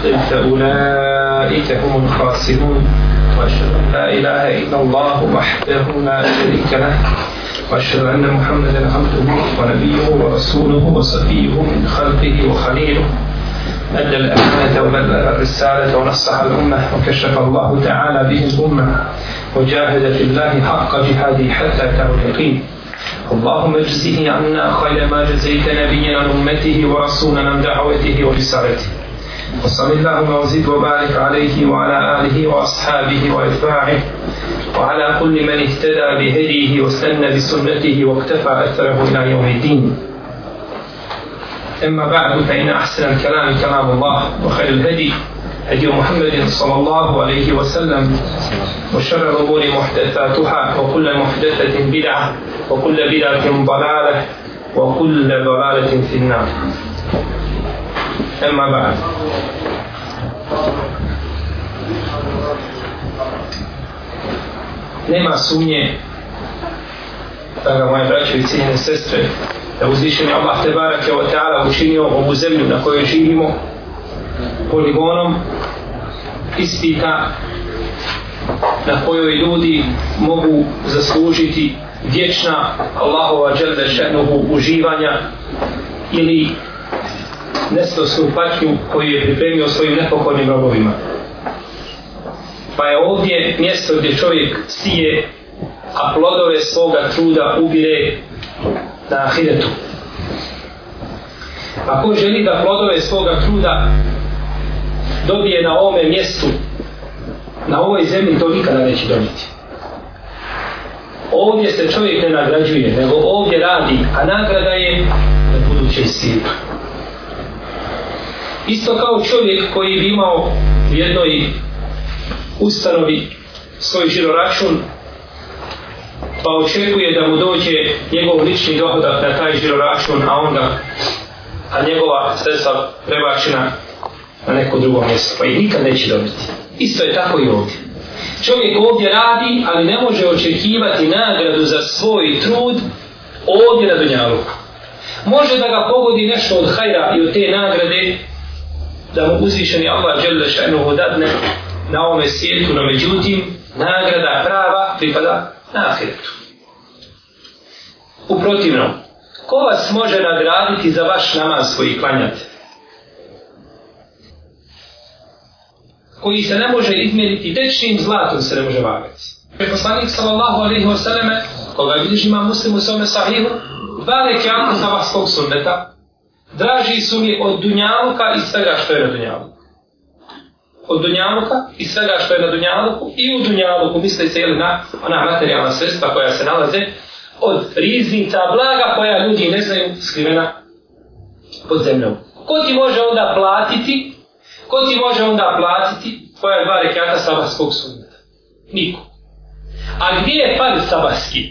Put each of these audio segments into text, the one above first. فأولئك هم الخاسرون وأشهد أن لا إله إلا الله وحده لا شريك له وأشهد أن محمدا عبده ونبيه ورسوله وصفيه من خلقه وخليله أدى الأمانة وبلغ الرسالة ونصح الأمة وكشف الله تعالى به الأمة وجاهد في الله حق جهاده حتى تعلقين اللهم اجزه عنا خير ما جزيت نبينا عن أمته ورسولنا عن دعوته ورسالته وصل اللهم وزد وبارك عليه وعلى آله وأصحابه وأتباعه وعلى كل من اهتدى بهديه واستنى بسنته واقتفى أثره إلى يوم الدين أما بعد فإن أحسن الكلام كلام الله وخير الهدي هدي محمد صلى الله عليه وسلم وشر الأمور محدثاتها وكل محدثة بدعة وكل بدعة ضلالة وكل ضلالة في النار أما بعد نما سوني Draga moje braće i cijene sestre, da uzvišen je Allah Tebara Kjeva Teala učinio ovu zemlju na kojoj živimo poligonom ispita na kojoj ljudi mogu zaslužiti vječna Allahova dželde šenuhu uživanja ili nesto svu patnju koju je pripremio svojim nepokornim robovima. Pa je ovdje mjesto gdje čovjek sije, a plodove svoga truda ubire na ahiretu. A ko želi da plodove svoga truda dobije na ovome mjestu, na ovoj zemlji, to nikada neće dobiti. Ovdje se čovjek ne nagrađuje, nego ovdje radi, a nagrada je na budućoj svijetu. Isto kao čovjek koji bi imao u jednoj ustanovi svoj žiroračun, pa očekuje da mu dođe njegov lični dohodak na taj žiroračun, a onda a njegova sredstva prebačena na neko drugo mjesto, pa i nikad neće dobiti. Isto je tako i ovdje. Čovjek ovdje radi, ali ne može očekivati nagradu za svoj trud ovdje na Dunjalu. Može da ga pogodi nešto od hajra i od te nagrade, da mu uzvišeni Allah žele šenuhu dadne na ovome svijetu, no međutim, nagrada prava pripada na ahiretu. U protivnom, ko vas može nagraditi za vaš namaz koji klanjate? koji se ne može izmjeriti tečnim zlatom se ne može vagati. Poslanik sallallahu alaihi wa sallame, koga vidiš ima muslim u svome sahihu, velike antusa vahskog sunneta, draži su mi od dunjaluka i svega što je na dunjaluku. Od dunjaluka i svega što je na dunjaluku i u dunjaluku, misli se ili na ona materijalna sredstva koja se nalaze, od riznica blaga koja ljudi ne znaju skrivena pod zemljom. Ko ti može onda platiti? Ko ti može onda platiti tvoja dva rekata sabahskog sunnata? Niko. A gdje je pad sabahski?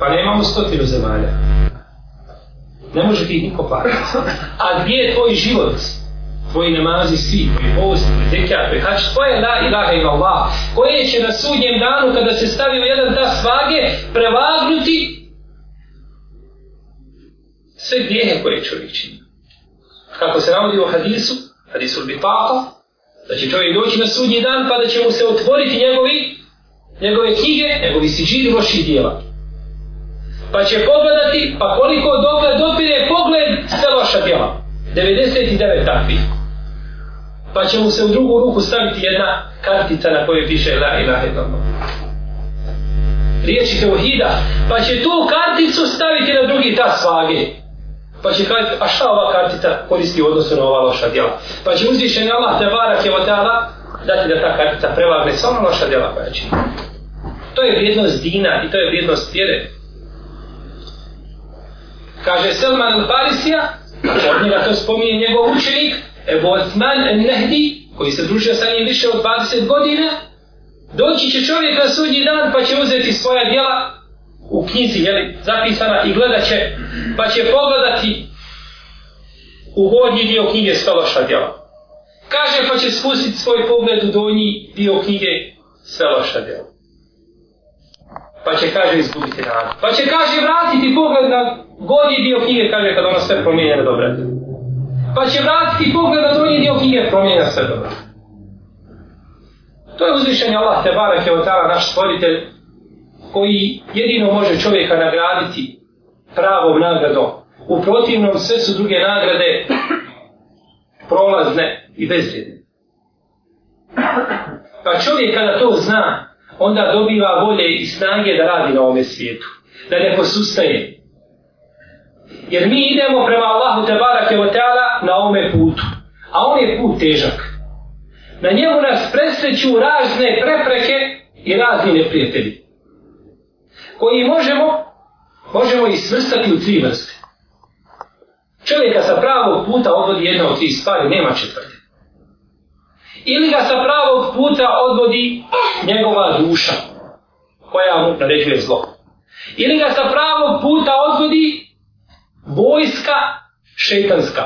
Pa nemamo stotinu zemalja ne može ti niko pariti. A gdje je tvoj život? Tvoji namazi svi, tvoji posti, zekija, prehač, tvoje la ilaha ila Allah, koje će na sudnjem danu, kada se stavi u jedan tas vage, prevagnuti sve grijehe koje čovjek čini. Kako se navodi u hadisu, hadisu bi pako, da će čovjek doći na sudnji dan, pa da će mu se otvoriti njegovi, njegove knjige, njegovi siđiri loših djela pa će pogledati, pa koliko dokle dopire pogled sve loša djela. 99 takvi. Pa će mu se u drugu ruku staviti jedna kartica na kojoj piše La ilaha illallah. Riječi Teuhida. Pa će tu karticu staviti na drugi tas vage. Pa će kaži, a šta ova kartica koristi u odnosu na ova loša djela? Pa će uzvišen Allah te barak je odala dati da ta kartica prevagne sa ona loša djela koja će. To je vrijednost dina i to je vrijednost vjere kaže Selman al-Farisija, od njega to spominje njegov učenik, Ebu Osman al-Nahdi, koji se družio sa njim više od 20 godina, doći će čovjek na sudnji dan pa će uzeti svoja djela u knjizi, jeli, zapisana i gledat će, pa će pogledati u gornji dio knjige sva loša djela. Kaže pa će spustiti svoj pogled u donji dio knjige sve loša djela pa će, kaže, izgubiti nadu. Pa će, kaže, vratiti pogled na godi dio knjige, kaže, kada ona sve promijenja na dobre. Pa će vratiti pogled na donji dio knjige, promijenja sve dobro. To je uzvišenje Allah te barake od tala, naš stvoritelj, koji jedino može čovjeka nagraditi pravom nagradom. U protivnom sve su druge nagrade prolazne i bezvjedne. Pa čovjek kada to zna, onda dobiva volje i snage da radi na ovome svijetu. Da ne posustaje. Jer mi idemo prema Allahu te barake o teala na ovome putu. A on je put težak. Na njemu nas presreću razne prepreke i razni neprijatelji. Koji možemo, možemo ih svrstati u tri vrste. Čovjeka sa pravog puta odvodi jedna od tih stvari, nema četvrte ili ga sa pravog puta odvodi njegova duša koja mu naređuje zlo. Ili ga sa pravog puta odvodi vojska šetanska.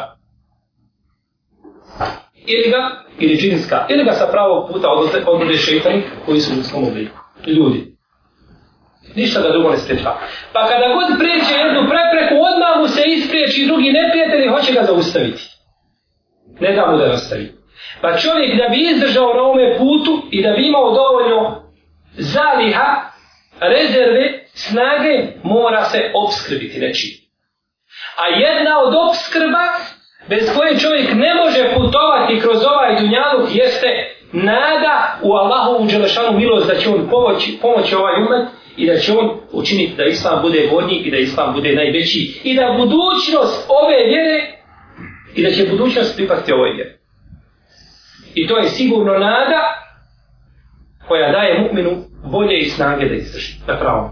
Ili ga, ili džinska, ili ga sa pravog puta odvode, odvode šetani koji su u ljudskom obliku. Ljudi. Ništa da drugo ne stečva. Pa kada god preće jednu prepreku, odmah mu se ispriječi drugi neprijatelj i hoće ga zaustaviti. Ne da mu da zaustavi. Pa čovjek da bi izdržao na ovome putu i da bi imao dovoljno zaliha, rezerve, snage, mora se obskrbiti nečim. A jedna od obskrba bez koje čovjek ne može putovati kroz ovaj dunjaluk jeste nada u Allahovu dželešanu milost da će on pomoći, pomoći ovaj umet i da će on učiniti da Islam bude vodnik i da Islam bude najveći i da budućnost ove vjere i da će budućnost pripasti ovoj vjeri. I to je sigurno nada koja daje mu'minu bolje i snage da izdrži na pravom.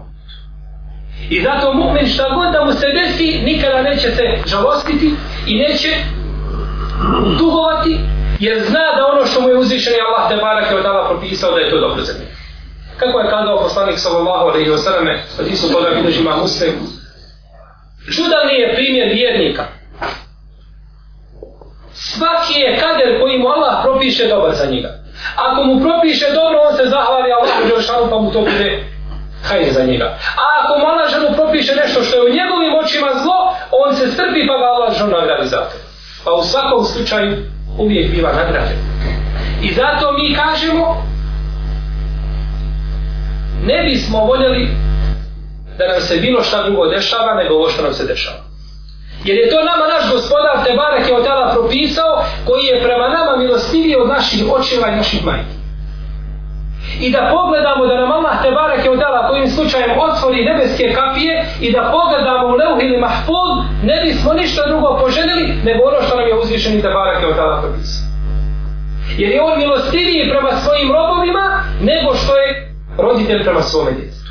I zato mu'min šta god da mu se desi, nikada neće se žalostiti i neće dugovati, jer zna da ono što mu je uzvišen i Allah te barak je odala propisao da je to dobro za njega. Kako je kazao poslanik sallallahu alaihi wa sallame, da ti su toga vidiš ima muslim, čudan je primjer vjernika, Svaki je kader koji mu Allah propiše dobar za njega. Ako mu propiše dobro, on se zahvali Allahu Đelšanu pa mu to bude hajde za njega. A ako mu Allah ženu propiše nešto što je u njegovim očima zlo, on se strpi pa ga Allah ženu nagradi za to. Pa u svakom slučaju uvijek biva nagrađen. I zato mi kažemo ne bismo voljeli da nam se bilo šta drugo dešava nego ovo što nam se dešava. Jer je to nama naš gospodar Tebarak je od tada propisao koji je prema nama milostiviji od naših očeva i naših majke. I da pogledamo da nam Allah Tebarak je od tada kojim slučajem otvori nebeske kapije i da pogledamo u leuh ili mahfud ne bismo ništa drugo poželjeli nego ono što nam je uzvišeni Tebarak je od tada propisao. Jer je on milostiviji prema svojim robovima nego što je roditelj prema svome djecu.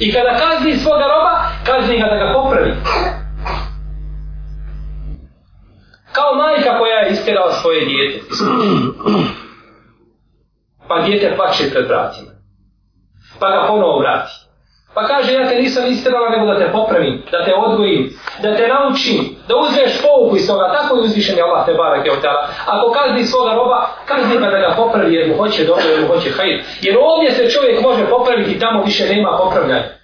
I kada kazni svoga roba, kazni ga da ga popravi. Kao majka koja je istirala svoje dijete. Pa dijete plaće pred vratima. Pa ga ponovo vrati. Pa kaže, ja te nisam istirala nego da te popravim, da te odgojim, da te naučim, da uzmeš pouku iz toga. Tako je uzvišen je Allah te barak je otala. Ako kazni svoga roba, kazni ga da ga popravi jer mu hoće dobro, jer mu hoće hajir. Jer ovdje se čovjek može popraviti, tamo više nema popravljanja.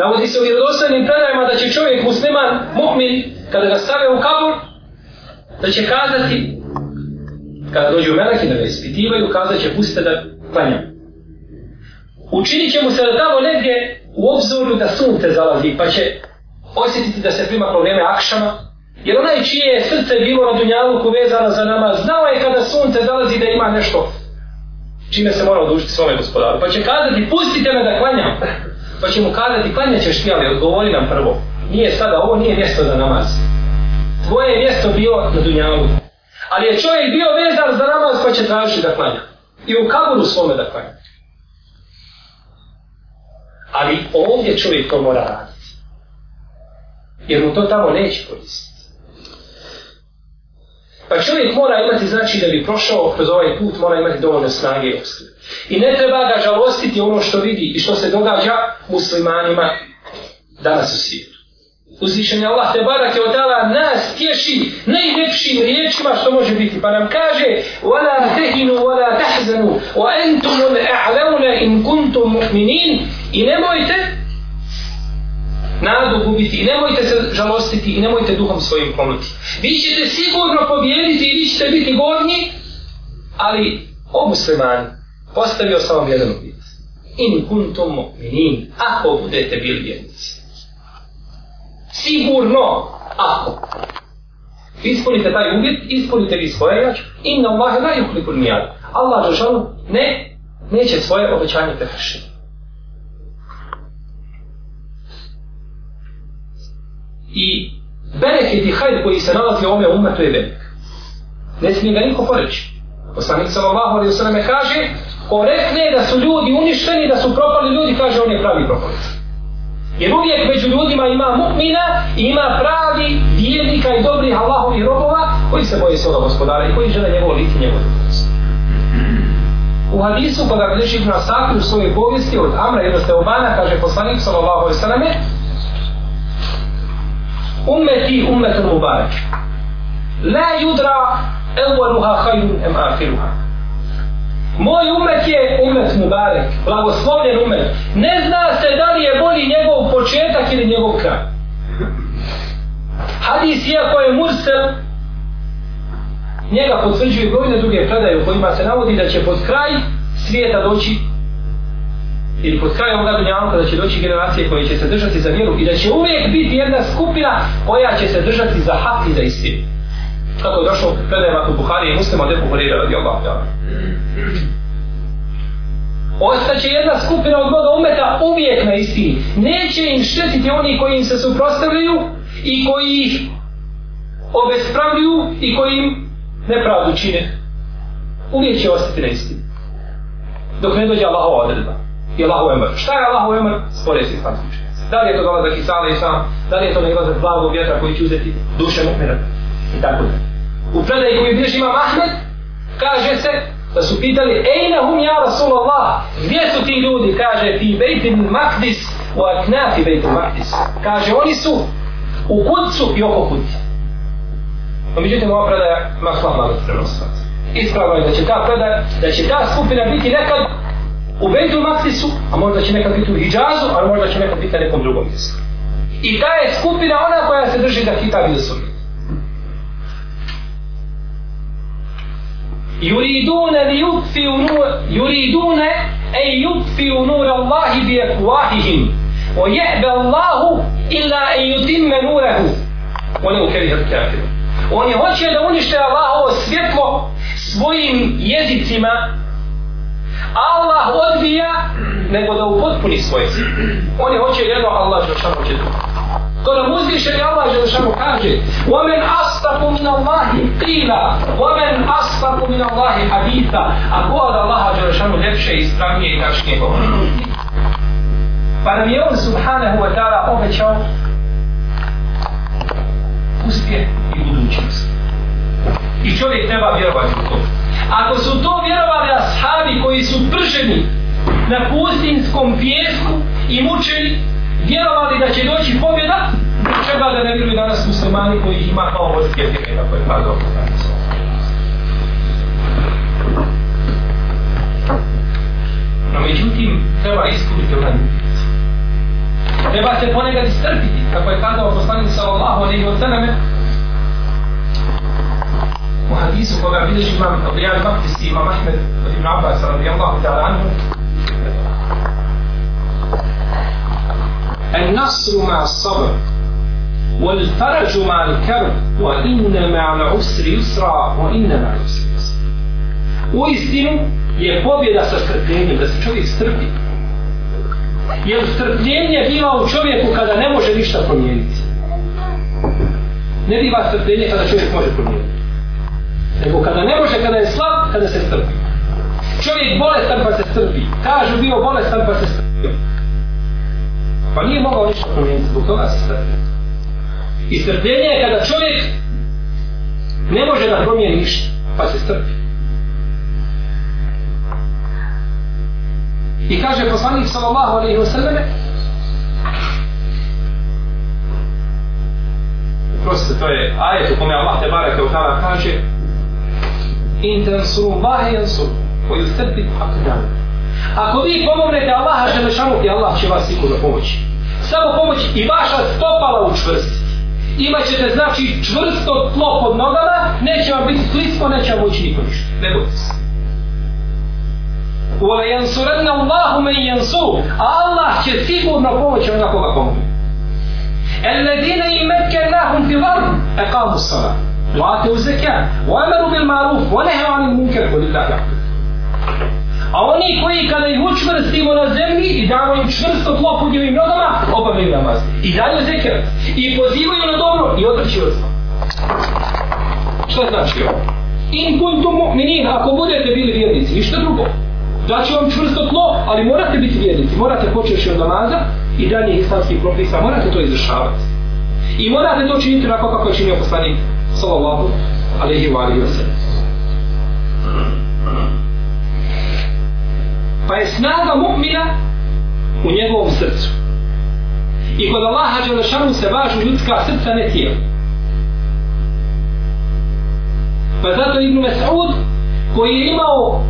Navodi se u vjerodostojnim predajima da će čovjek musliman, mu'min, kada ga stave u kabur, da će kazati, kada dođu meleki da ga ispitivaju, kazat će pustite da klanjam. Učinit će mu se da tamo negdje u obzoru da sunce zalazi, pa će osjetiti da se prima probleme akšama, jer onaj čije je srce bilo na dunjaluku vezano za nama, znao je kada sunce zalazi da ima nešto čime se mora odužiti svome gospodaru. Pa će kazati, pustite me da klanjam pa će mu kazati klanjat ćeš ti, ali odgovori nam prvo. Nije sada, ovo nije mjesto za namaz. Tvoje je mjesto bilo na Dunjavu. Ali je čovjek bio vezan za namaz pa će tražiti da klanja. I u kaburu svome da klanja. Ali ovdje čovjek to mora raditi. Jer mu to tamo neće koristiti. Pa čovjek mora imati, znači, da bi prošao kroz ovaj put, mora imati dovoljno snage i I ne treba ga žalostiti ono što vidi i što se događa muslimanima danas u svijetu. Uzvišen je Allah te barak je odala nas tješi najljepšim riječima što može biti. Pa nam kaže وَلَا تَهِنُوا وَلَا تَحْزَنُوا وَأَنْتُمُ الْأَعْلَوْنَ إِن كُنْتُمْ مُؤْمِنِينَ I nemojte nadu gubiti i nemojte se žalostiti i nemojte duhom svojim klonuti. Vi ćete sigurno pobjediti i vi ćete biti gornji, ali o musliman postavio sam vam jedan uvjet. In kuntum mu'minin, ako budete bili vjernici. Sigurno, ako. Ispunite taj uvjet, ispunite vi svoje jače. Inna Allah, najukli kurnijad. Allah, žašanu, ne, neće svoje obećanje prekršiti. i benefit i hajr koji se nalazi u ovome umetu je velik. Ne smije ga niko poreći. Poslanik sallallahu alejhi ve sellem kaže: "Ko rekne da su ljudi uništeni, da su propali ljudi, kaže on je pravi prokletac." Jer uvijek među ljudima ima mu'mina i ima pravi vjernika i dobrih Allahovih robova koji se boje svoga gospodara i koji žele njegovo lik i njegovo dobrost. U hadisu koga bliži Ibn Asakir u svojoj povijesti od Amra i Rosteobana kaže poslanik sallallahu alejhi ve selleme: ummeti ummetan mubarek. La judra evvaluha hajun em afiruha. Moj umet je umet mubarek, blagoslovljen umet. Ne zna se da li je bolji njegov početak ili njegov kraj. Hadis iako je mursel, njega potvrđuju brojne druge predaje u kojima se navodi da će pod kraj svijeta doći ili pod krajem ovoga dunjavnika da će doći generacije koje će se držati za vjeru i da će uvijek biti jedna skupina koja će se držati za hak i za istinu. Kako je došlo predajama kod Buhari i muslima od Ebu radi Allah. Ja. Ostaće jedna skupina od Boga umeta uvijek na istini. Neće im štetiti oni koji im se suprostavljaju i koji ih obespravljuju i koji im nepravdu čine. Uvijek će ostati na istini. Dok ne dođe Allahova odredba i Allahu emr. Šta je Allahu emr? Spore se pa Da li je to dolazak i sala i sam? Da li je to nekako za plavog vjetra koji će uzeti duše mu'mina? I tako da. U predaj koji bilješ ima Mahmed, kaže se da su pitali Ejna hum ja Rasulallah, gdje su ti ljudi? Kaže, fi bejtin makdis u aknafi bejtin makdis. Kaže, oni su u kutcu i oko kutci. No, međutim, ova predaja ima hlapna prenosnost. Ispravo je da će ta predaja, da će ta skupina biti nekad u Bejtul Maktisu, a možda će nekad biti u Hidžazu, a možda će nekad biti na nekom drugom mjestu. I ta je skupina ona koja se drži da hitab i osobi. Juridune li jutfi u nur, juridune e jutfi u nur Allahi bi ekuahihim, o jehbe Allahu illa e jutimme nurehu. Oni u kerihat kafiru. Oni hoće da unište Allahovo svjetlo svojim jezicima Allah odbija nego da upotpuni svoje cilje. On je hoće jedno, Allah je što hoće drugo. To nam uzviše je Allah je što kaže وَمَنْ أَصْتَفُ مِنَ اللَّهِ قِيلَ وَمَنْ أَصْتَفُ مِنَ اللَّهِ حَدِيثَ A ko od Allaha je što ljepše i spravnije i tačnije govori? Pa nam je on subhanahu wa ta'ala obećao uspjeh i budućnost. I čovjek treba vjerovati u to. Ako su to vjerovali ashabi koji su prženi na pustinskom pjesku i mučeni, vjerovali da će doći pobjeda, treba da ne vjeruju danas muslimani koji ima kao vojske pa tijeme, kako je kazao No međutim, treba iskuriti u Treba se ponekad istrpiti, kako je kazao poslanica Allah, ali i od u hadisu koga bilježi imam Rijan Maktisi, imam Ahmed od Ibn Abbas, radi Allah, ta'ala anhu. النصر مع الصبر والفرج مع الكرب وإن مع العسر يسرا وإن مع العسر يسرا وإستن يقوم بدا سترتيني بس شوية سترتي jer strpljenje biva u čovjeku kada ne može ništa promijeniti. Ne biva strpljenje kada čovjek može promijeniti. Nego kada ne može, kada je slab, kada se strpi. Čovjek bolestan pa se strpi. Kažu bio bolestan pa se strpi. Pa nije mogao ništa promijeniti, zbog toga se strpi. I strpljenje je kada čovjek ne može da promijeni ništa, pa se strpi. I kaže poslanik sallallahu alejhi ve selleme: Prosto to je ajet u kome Allah te bareke u kaže in tansuru Allahe jansur, koji ustrpi ako dan. Ako vi pomognete Allaha Želešanu, i Allah će vas sigurno pomoći. Samo pomoć i vaša stopala učvrstiti. Imaćete znači čvrsto tlo pod nogama, neće vam biti slisko, neće vam moći niko ništa. Ne bojte se. Uva jansuranna Allahu men jansur, Allah će sigurno pomoći onako ga pomoći. Eladine i metke nahum ti vrdu, ekamu sarah. Vate u zekijan. U emeru bil maruf, u ne hevani munker, u lita gafu. A oni koji kada ih učvrstimo na zemlji i damo im čvrsto tlo pod njim nogama, obavljaju namaz. I daju zekijan. I pozivaju na dobro i odrećuju od Šta znači ovo? In kuntum mu'mini, ako budete bili vjernici, ništa drugo. Daće vam čvrsto tlo, ali morate biti vjernici. Morate počeš od namaza i dalje islamskih propisa. Morate to izrašavati. I morate to činiti onako kako je činio poslanik sallallahu alaihi wa alihi wa sallam. Pa je snaga mu'mina u njegovom srcu. I kod Allaha Đelešanu se važu ljudska srca, ne tijelo. Pa zato Ibn Mas'ud, koji je imao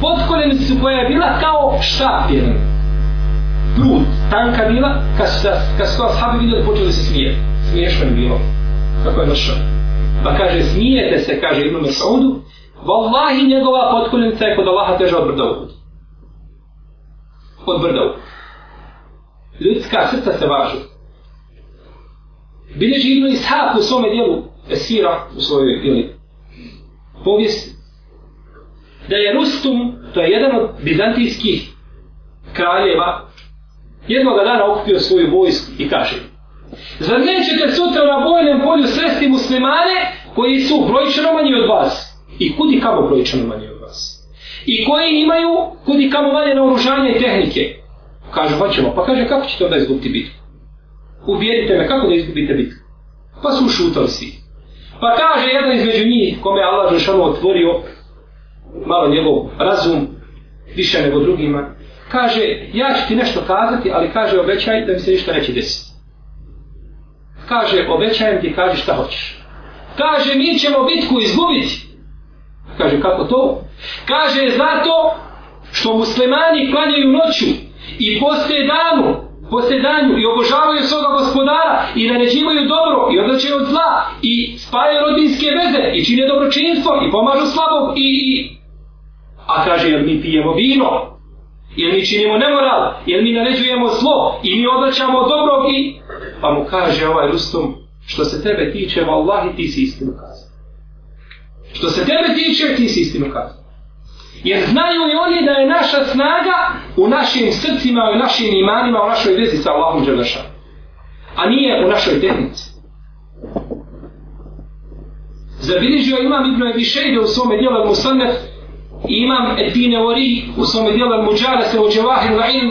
potkolenicu koja je bila kao štap jedan. Brud, tanka bila, kad su to ashabi vidjeli, počeli se smije. Smiješno je bilo kako je došao. Pa kaže, smijete se, kaže Ibn Mesaudu, vallahi njegova potkuljnica je kod Allaha teža od brda uhud. Od brda uhud. Ljudska srca se važu. Bileži Ibn Ishaq u svome dijelu, Esira, u svojoj ili povijest, da je Rustum, to je jedan od bizantijskih kraljeva, jednoga dana okupio svoju vojsku i kaže, Zar nećete sutra na bojnem polju sresti muslimane koji su brojčano manji od vas? I kudi kamo brojčano manji od vas? I koji imaju kudi kamo manje naoružanje i tehnike? Kažu, pa ćemo. Pa kaže, kako ćete onda izgubiti bitku? Uvjerite me, kako da izgubite bitku? Pa su ušutali svi. Pa kaže jedan između njih, kome je Allah Žešanu otvorio malo njegov razum, više nego drugima, kaže, ja ću ti nešto kazati, ali kaže, obećaj da mi se ništa neće desiti kaže, obećajem ti, kaže šta hoćeš. Kaže, mi ćemo bitku izgubiti. Kaže, kako to? Kaže, zato što muslimani klanjaju noću i postoje danu, poste danju i obožavaju svoga gospodara i naređivaju dobro i odlačaju od zla i spajaju rodinske veze i čine dobročinstvo i pomažu slabog i, i... A kaže, jer mi pijemo vino, jer mi činimo nemoral, jer mi naređujemo zlo i mi odlačamo dobro i pa mu kaže ovaj Rustum, što se tebe tiče, vallahi ti si istinu kazao. Što se tebe tiče, ti si istinu kazao. Jer znaju i oni da je naša snaga u našim srcima, u našim imanima, u našoj vezi sa Allahom Đelešan. A nije u našoj tehnici. Zabilježio imam Ibn Ebi Šejde u svome djelom Musanef i imam Edine Ori u svome djelom Muđara se u Džavahir Vain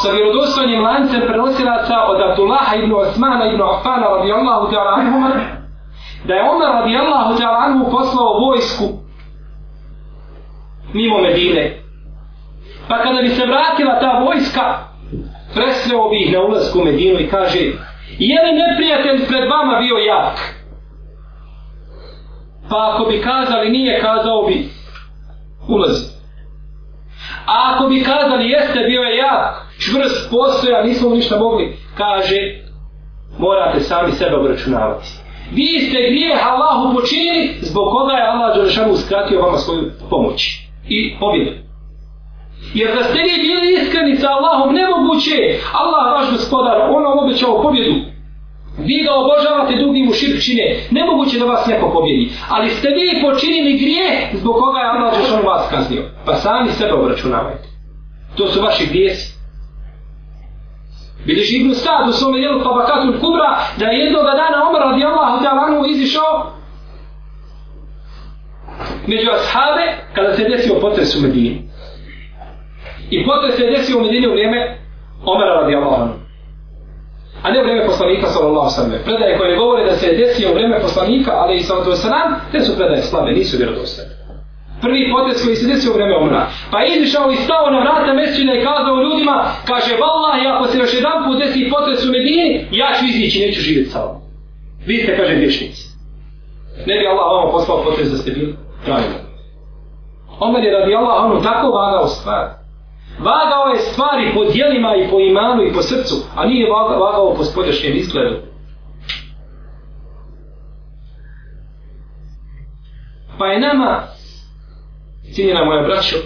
sa vjerodostojnim lancem prenosilaca od Abdullaha ibn Osmana ibn Afana radijallahu ta'ala Umar, da je Umar radijallahu ta'ala Umar poslao vojsku mimo Medine. Pa kada bi se vratila ta vojska, presreo bi ih na ulazku u Medinu i kaže je li neprijatelj pred vama bio jak? Pa ako bi kazali nije, kazao bi ulazi. A ako bi kazali jeste, bio je jak, čvrst postoja, nismo mu ništa mogli, kaže, morate sami sebe obračunavati. Vi ste grije Allahu počinili, zbog koga je Allah Đorešanu uskratio vama svoju pomoć. I pobjedu. Jer da ste vi bili iskreni sa Allahom, nemoguće je. Allah, vaš gospodar, on vam obećao pobjedu. Vi ga obožavate drugim u širpčine, nemoguće da vas neko pobjedi. Ali ste vi počinili grije zbog koga je Allah Đorešanu vas kaznio. Pa sami sebe obračunavajte. To su vaši grijesi. Biliš Ibn Sad u svome jelu Tabakatul pa Kubra da je jednoga dana Omar radi Allah od Jalanu izišao među ashabe kada se desio potres u Medini. I potres se desio u Medini u vrijeme Omara radi Allah. A ne vrijeme poslanika sallallahu sallam. Predaje koje govore da se desio u vrijeme poslanika ali i sallatu sallam te su predaje slabe, nisu vjerodostane prvi potes koji se desio u vreme umra. Pa je izišao i stao na vrata mesečina i kazao ljudima, kaže, vallah, ja ako se još jedan put desi potes u Medini, ja ću izići, neću živjeti sa ovom. Vi ste, kaže, vješnici. Ne bi Allah vama poslao potes da ste bili pravili. Omer je radi Allah, ono tako vagao stvar. Vagao je stvari po dijelima i po imanu i po srcu, a nije vagao po spodješnjem izgledu. Pa je nama cijenjena moja braćo,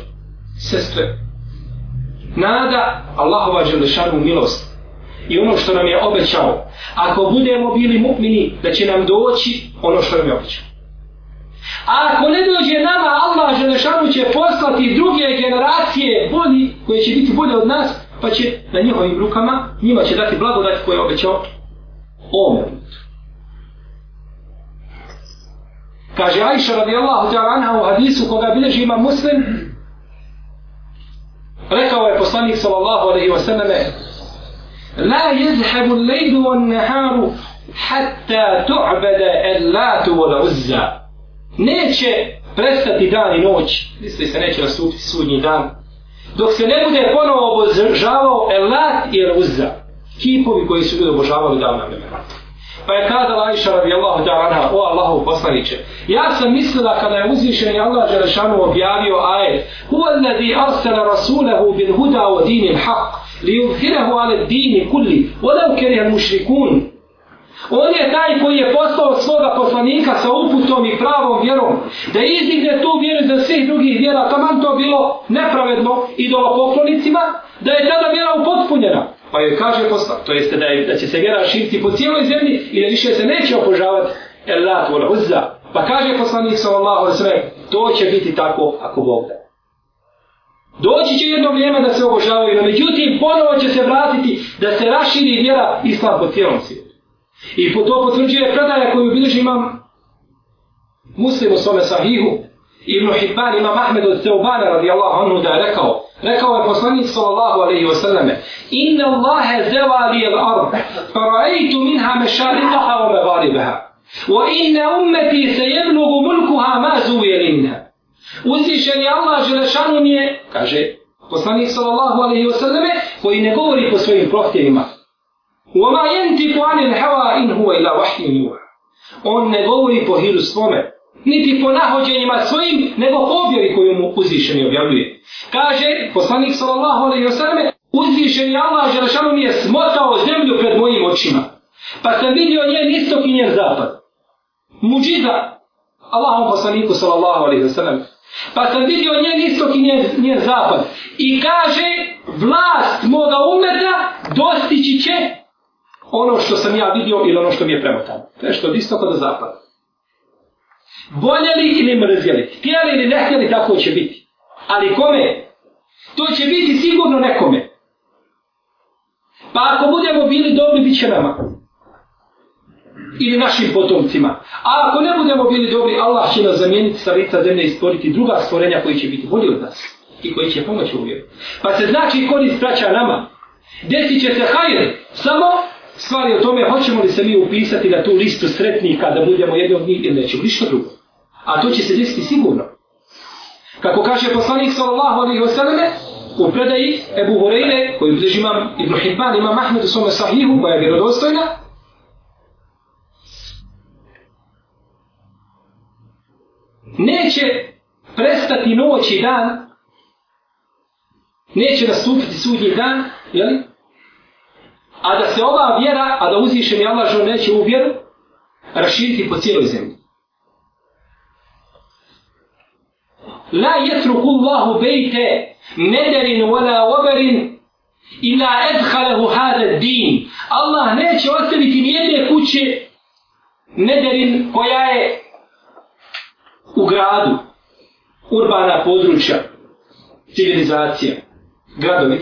sestre, nada Allahova Đelešanu milost i ono što nam je obećao, ako budemo bili mukmini, da će nam doći ono što nam je obećao. A ako ne dođe nama, Allah Želešanu će poslati druge generacije bolji, koje će biti bolje od nas, pa će na njihovim rukama, njima će dati blagodat koje je obećao ovome putu. Kaže Aisha radijallahu ta'ala anha u hadisu koga bilježi ima muslim, rekao je poslanik sallallahu alaihi wa sallame, La jezhebu lejdu on neharu hatta tu'bede ellatu vola uzza. Neće prestati dan i noć, misli se neće nastupiti sudnji dan, dok se ne bude ponovo obožavao elat i el uzza, kipovi koji su bili obožavali davna vremena. Pa je kazala Aisha radijallahu ta'ala, o Allahu poslaniće, ja sam mislila kada je uzvišen i Allah Đelešanu objavio ajet, huve ladi arsela rasulehu bin huda o dinim haq, li uvhirehu ale dini kulli, ole ukerijan mušrikun. On je taj koji je poslao svoga poslanika sa uputom i pravom vjerom, da izigne tu vjeru za svih drugih vjera, taman to bilo nepravedno idolopoklonicima, da je tada vjera upotpunjena. Pa joj kaže posla, to jeste da, je, da će se vjera širiti po cijeloj zemlji i da više se neće opožavati Elat u Uzza. Pa kaže poslanik sallallahu alaihi sve, to će biti tako ako Bog da. Doći će jedno vrijeme da se obožavaju, no međutim ponovo će se vratiti da se raširi vjera islam po cijelom svijetu. I po to potvrđuje predaja koju bilježi imam muslim u svome sahihu, Ibn Hibban, imam Ahmed od Teobana radijallahu anhu da je rekao, Rekao je poslanik sallallahu alaihi wa sallame Inna Allahe zavali al ard Paraitu minha mešariqaha wa megaribaha Wa inna ummeti se jebnugu mulkuha ma zuvije minna Uzvišen je Allah želešanu mi je Kaže poslanik sallallahu alaihi wa sallame Koji ne govori po svojim prohtjevima Wa ma jentiku anil hava in huwa ila vahim juha On ne govori po hiru svome niti po nahođenjima svojim, nego po objavi koju mu uzvišeni objavljuje. Kaže, poslanik sallallahu alaihi wasallam, uzvišeni Allah Želešanu mi je smotao zemlju pred mojim očima. Pa sam vidio njen istok i njen zapad. Muđiza, Allahom poslaniku sallallahu alaihi wasallam. Pa sam vidio njen istok i njen, njen zapad. I kaže, vlast moga umeta dostići će ono što sam ja vidio ili ono što mi je premotano. To je što od istoka do zapada voljeli ili mrzjeli, htjeli ili ne htjeli, tako će biti. Ali kome? To će biti sigurno nekome. Pa ako budemo bili dobri, bit će nama. Ili našim potomcima. A ako ne budemo bili dobri, Allah će nas zamijeniti sa lica zemlje i stvoriti druga stvorenja koji će biti bolji od nas. I koji će pomoći u vjeru. Pa se znači korist vraća nama. Desit će se hajr. Samo stvari o tome hoćemo li se mi upisati na tu listu sretnika da budemo jedni od njih ili nećemo. Ništa drugo. A to će se desiti sigurno. Kako kaže poslanik sallallahu alaihi wa sallam, u predaji Ebu Horeyne, koju bliži imam Ibn Hibban, imam Ahmed u svome sahihu, koja je vjerodostojna, neće prestati noć i dan, neće nastupiti sudnji dan, jel? A da se ova vjera, a da uzvišen je Allah žao neće u vjeru, raširiti po cijeloj zemlji. La yetruku Allahu bejte nederin wala wabarin ila edhalahu hada din. Allah neće ostaviti nijedne kuće nederin koja je u gradu, urbana područja, civilizacija, gradovi.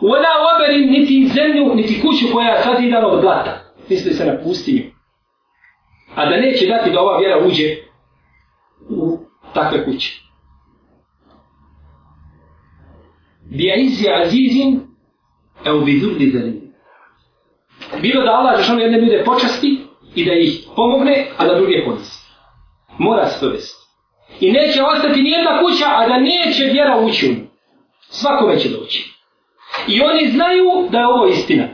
Ona obari niti zemlju, niti kuću koja je sad idana od blata. Misli se na pustinju. A da neće dati da ova vjera uđe takve kuće. Bi aizi azizin eu vidur li zelim. Bilo da Allah zašao jedne ljude počasti i da ih pomogne, a da druge ponesi. Mora se to desiti. I neće ostati nijedna kuća, a da neće vjera ući u nju. Svakome će doći. I oni znaju da je ovo istina.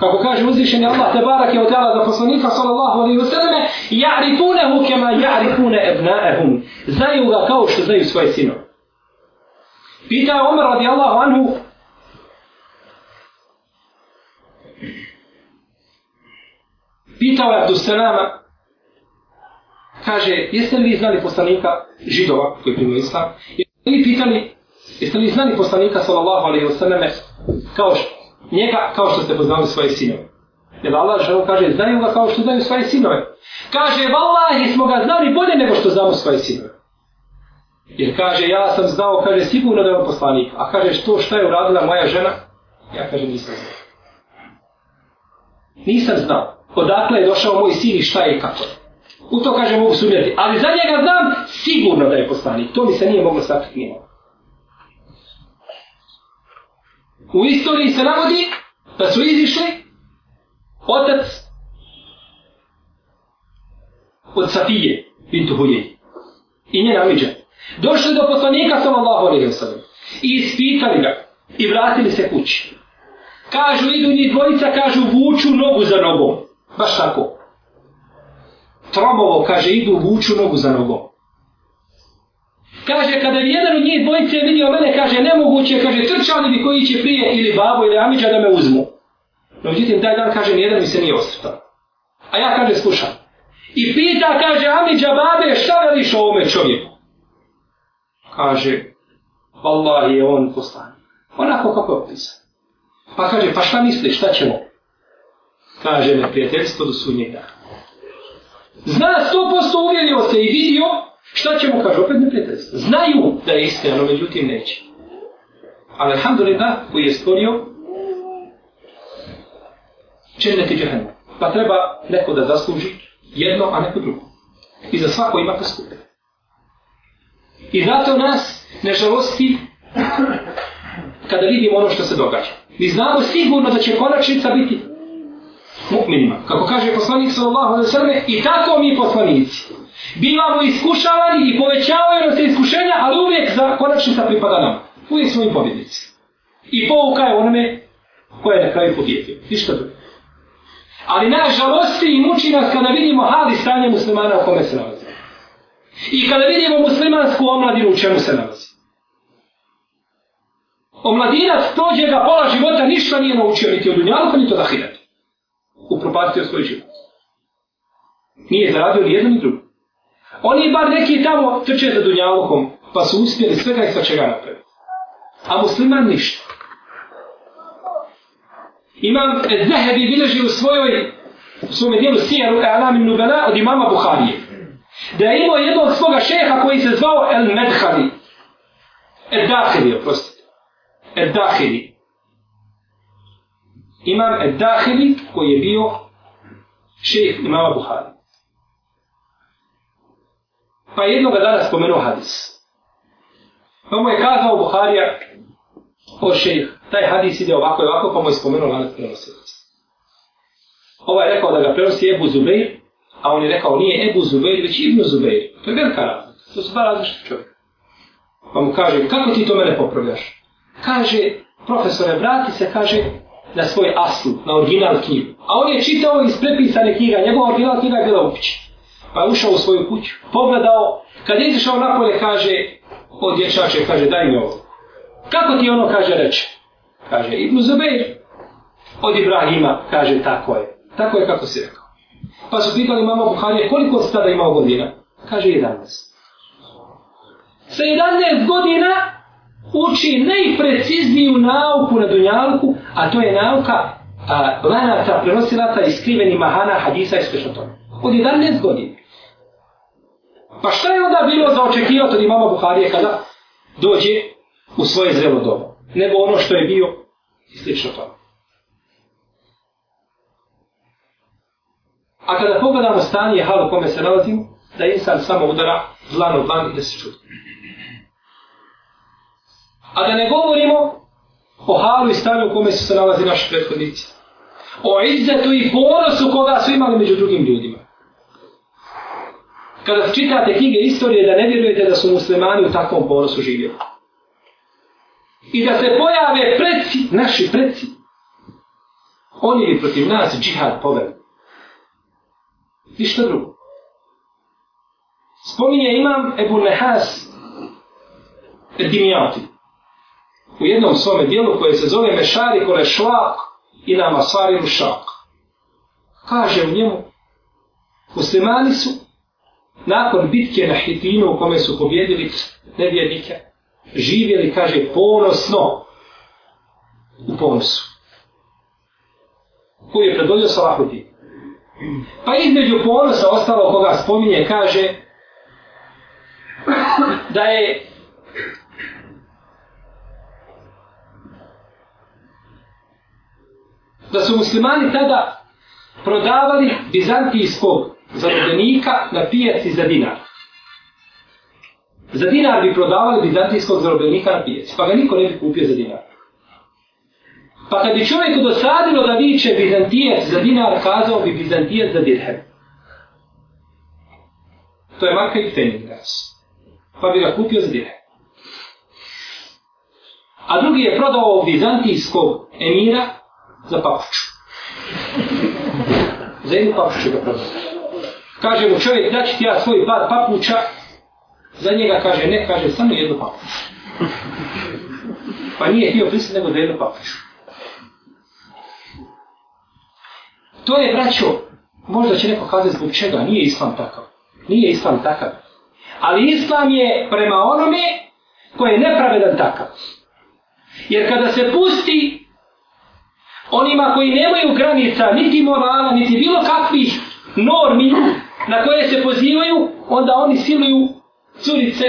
Kako kaže uzvišeni Allah te barake od za poslanika sallallahu alaihi wa sallame ja'rifune hukema ja'rifune ebna'ehum znaju ga kao što znaju svoje sino. Pita je Omer radi Allahu anhu Pitao je Abdusselama kaže jeste li vi znali poslanika židova koji primio islam? Jeste li pitali jeste li znali poslanika sallallahu alaihi wa sallame kao što njega kao što ste poznali svoje sinove. Jer Allah žao kaže, znaju ga kao što znaju svoje sinove. Kaže, vallahi smo ga znali bolje nego što znamo svoje sinove. Jer kaže, ja sam znao, kaže, sigurno da je on poslanik. A kaže, to šta je uradila moja žena? Ja kaže, nisam znao. Nisam znao. Odakle je došao moj sin i šta je i kako je. U to kaže, mogu sumjeti. Ali za njega znam sigurno da je poslanik. To mi se nije moglo sakriti nije moglo. u istoriji se navodi da su izišli otac od Safije, bintu Huljej, i njena miđa. Došli do poslanika sallallahu alaihi wa sallam i ispitali ga i vratili se kući. Kažu, idu njih dvojica, kažu, vuču nogu za nogom. Baš tako. Tromovo, kaže, idu, vuču nogu za nogom. Kaže, kada bi jedan od njih dvojice vidio mene, kaže, nemoguće, kaže, trčali bi koji će prije ili babo ili amiđa da me uzmu. No, međutim, taj dan, kaže, nijedan mi se nije osrtao. A ja, kaže, slušam. I pita, kaže, amiđa babe, šta veliš o ovome čovjeku? Kaže, Allah je on poslan. Onako kako je opisan. Pa kaže, pa šta misliš, šta ćemo? Kaže, ne, prijateljstvo do sudnjega. Zna, sto posto uvjerio se i vidio, Šta ćemo kaži? Opet neprijateljstvo. Znaju da je istina, no međutim neće. Ali alhamdulillah koji je stvorio čenet i džahenu. Pa treba neko da zasluži jedno, a neko drugo. I za svako ima postupe. Pa I zato nas ne žalosti kada vidimo ono što se događa. Mi znamo sigurno da će konačnica biti mu'minima. Kako kaže poslanik sallallahu alaihi sallam i tako mi poslanici bivamo iskušavani i povećavaju nas iskušenja, ali uvijek za konačnica pripada nam. Uvijek smo i pobjednici. I pouka je onome koje je na kraju pobjedio. Ništa drugo. Ali najžalosti i muči nas kada vidimo hali stanje muslimana u kome se nalazi. I kada vidimo muslimansku omladinu u čemu se nalazi. Omladinac tođe ga pola života ništa nije naučio niti od dunjalka niti od ahirata. Upropastio svoj život. Nije zaradio ni jedno ni drugo. Oni bar neki tamo trče za dunjalukom, pa su uspjeli svega i sa čega napraviti. A musliman ništa. Imam Zahebi bilježi u svojoj, u svome dijelu Sijaru Alam ibn Nubela od imama Buharije. Da je imao jednog svoga šeha koji se zvao El Medhali. El Dahili, oprostite. El Dahili. Imam El Dahili koji je bio šeha imama Buharije. Pa je jednoga dana spomenuo hadis. Pa mu je kazao Buharija, o šejh, taj hadis ide ovako i ovako, pa mu je spomenuo lanac prenosilaca. Ovo ovaj je rekao da ga prenosi Ebu Zubeir, a on je rekao nije Ebu Zubeir, već Ibn Zubeir. To je velika razlika, to su dva različite čovjeka. Pa mu kaže, kako ti to mene popravljaš? Kaže, profesore, vrati se, kaže, na svoj aslu, na original knjigu. A on je čitao iz prepisane knjiga, njegova original knjiga je bila upići pa je ušao u svoju kuću, pogledao, kad je izišao napolje, kaže, od dječače, kaže, daj mi ovo. Kako ti ono kaže reče? Kaže, Ibn Zubeir, od Ibrahima, kaže, tako je. Tako je kako si rekao. Pa su pitali mama Buharije, koliko si tada imao godina? Kaže, 11. Sa 11 godina uči najprecizniju nauku na Dunjalku, a to je nauka a, lanata, prenosilata i skriveni mahana, hadisa i sve što tome. Od 11 godina. Pa šta je onda bilo za očekivati od imama Buharije kada dođe u svoje zrelo dobo? Nego ono što je bio i slično to. A kada pogledamo stanje hal u kome se nalazimo, da insan samo udara dlan u dlan i da se čuti. A da ne govorimo o halu i stanju u kome su se nalazi naši prethodnici. O izzetu i ponosu koga su imali među drugim ljudima kada čitate knjige istorije da ne vjerujete da su muslimani u takvom ponosu živjeli. I da se pojave predsi, naši predsi. Oni li protiv nas džihad poveli. Ništa drugo. Spominje imam Ebu Nehas Dimijati. U jednom svome dijelu koje se zove Mešari kole šlak i na Masari šak. Kaže u njemu muslimani su nakon bitke na Hitinu u kome su pobjedili nevjernike, živjeli, kaže, ponosno u ponosu. Koji je predvodio Salahudin? Pa između ponosa ostalo koga spominje, kaže da je da su muslimani tada prodavali bizantijskog zarobljenika na pijaci za dinar. Za dinar bi prodavali bizantijskog zarobljenika na pijaci, pa ga niko ne bi kupio za dinar. Pa kad bi čovjeku dosadilo da viće bizantijac za dinar, kazao bi bizantijac za dirhem. To je marka i fenin Pa bi ga kupio za dirhem. A drugi je prodao bizantijskog emira za papuču. za jednu papuču ga prodao. Kaže mu čovjek, da ću ti ja svoj bar papuča, za njega kaže, ne, kaže, samo jednu papuču. pa nije htio prisut, nego da jednu papuču. To je, braćo, možda će neko kazati zbog čega, nije islam takav. Nije islam takav. Ali islam je prema onome koji je nepravedan takav. Jer kada se pusti onima koji nemaju granica, niti morala, niti bilo kakvih normi, na koje se pozivaju, onda oni siluju curice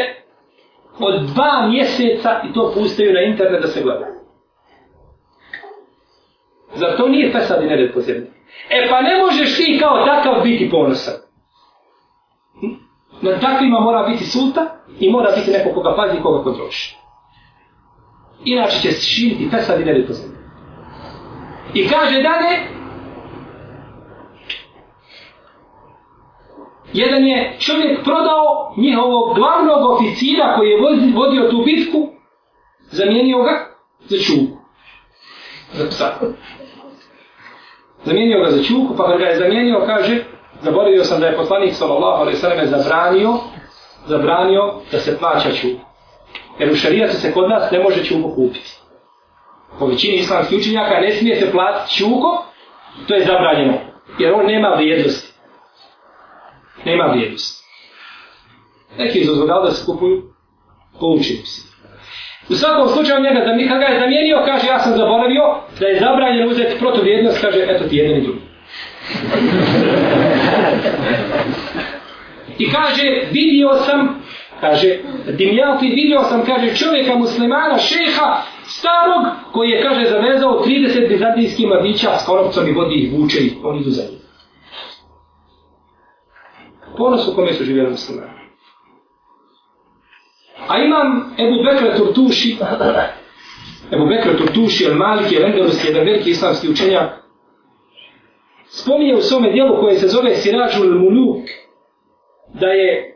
od dva mjeseca i to pustaju na internet da se gleda. Zar to nije pesad i nered po zemlji? E pa ne možeš ti kao takav biti ponosan. Hm? Na takvima mora biti sulta i mora biti neko koga pazi i koga kontroliši. Inače će širiti pesad i nered po zemlji. I kaže dalje, jedan je čovjek prodao njihovog glavnog oficira koji je vodio tu bitku, zamijenio ga za čuku. Za psa. Zamijenio ga za čuku, pa ga je zamijenio, kaže, zaboravio sam da je poslanik sallallahu alaihi sallam zabranio, zabranio da se plaća čuku. Jer u šarijacu se kod nas ne može čuku kupiti. Po većini islamskih učenjaka ne smije se platiti čuku, to je zabranjeno. Jer on nema vrijednost nema vrijednost. Neki su zvodali da se kupuju poučili psi. U svakom slučaju njega da Miha ga je zamijenio, kaže ja sam zaboravio da je zabranjen uzeti protuvrijednost, kaže eto ti jedan i drugi. I kaže, vidio sam, kaže, Dimjalti, vidio sam, kaže, čovjeka muslimana, šeha, starog, koji je, kaže, zavezao 30 bizantijskih mladića s korupcom i vodi ih vuče i oni idu za njim ponos u kome su živjeli muslimani. A imam Ebu Bekra Tortuši, Ebu Bekra Tortuši, El Maliki, El Endelus, jedan veliki islamski učenjak, spominje u svome dijelu koje se zove Sirajul Muluk, da je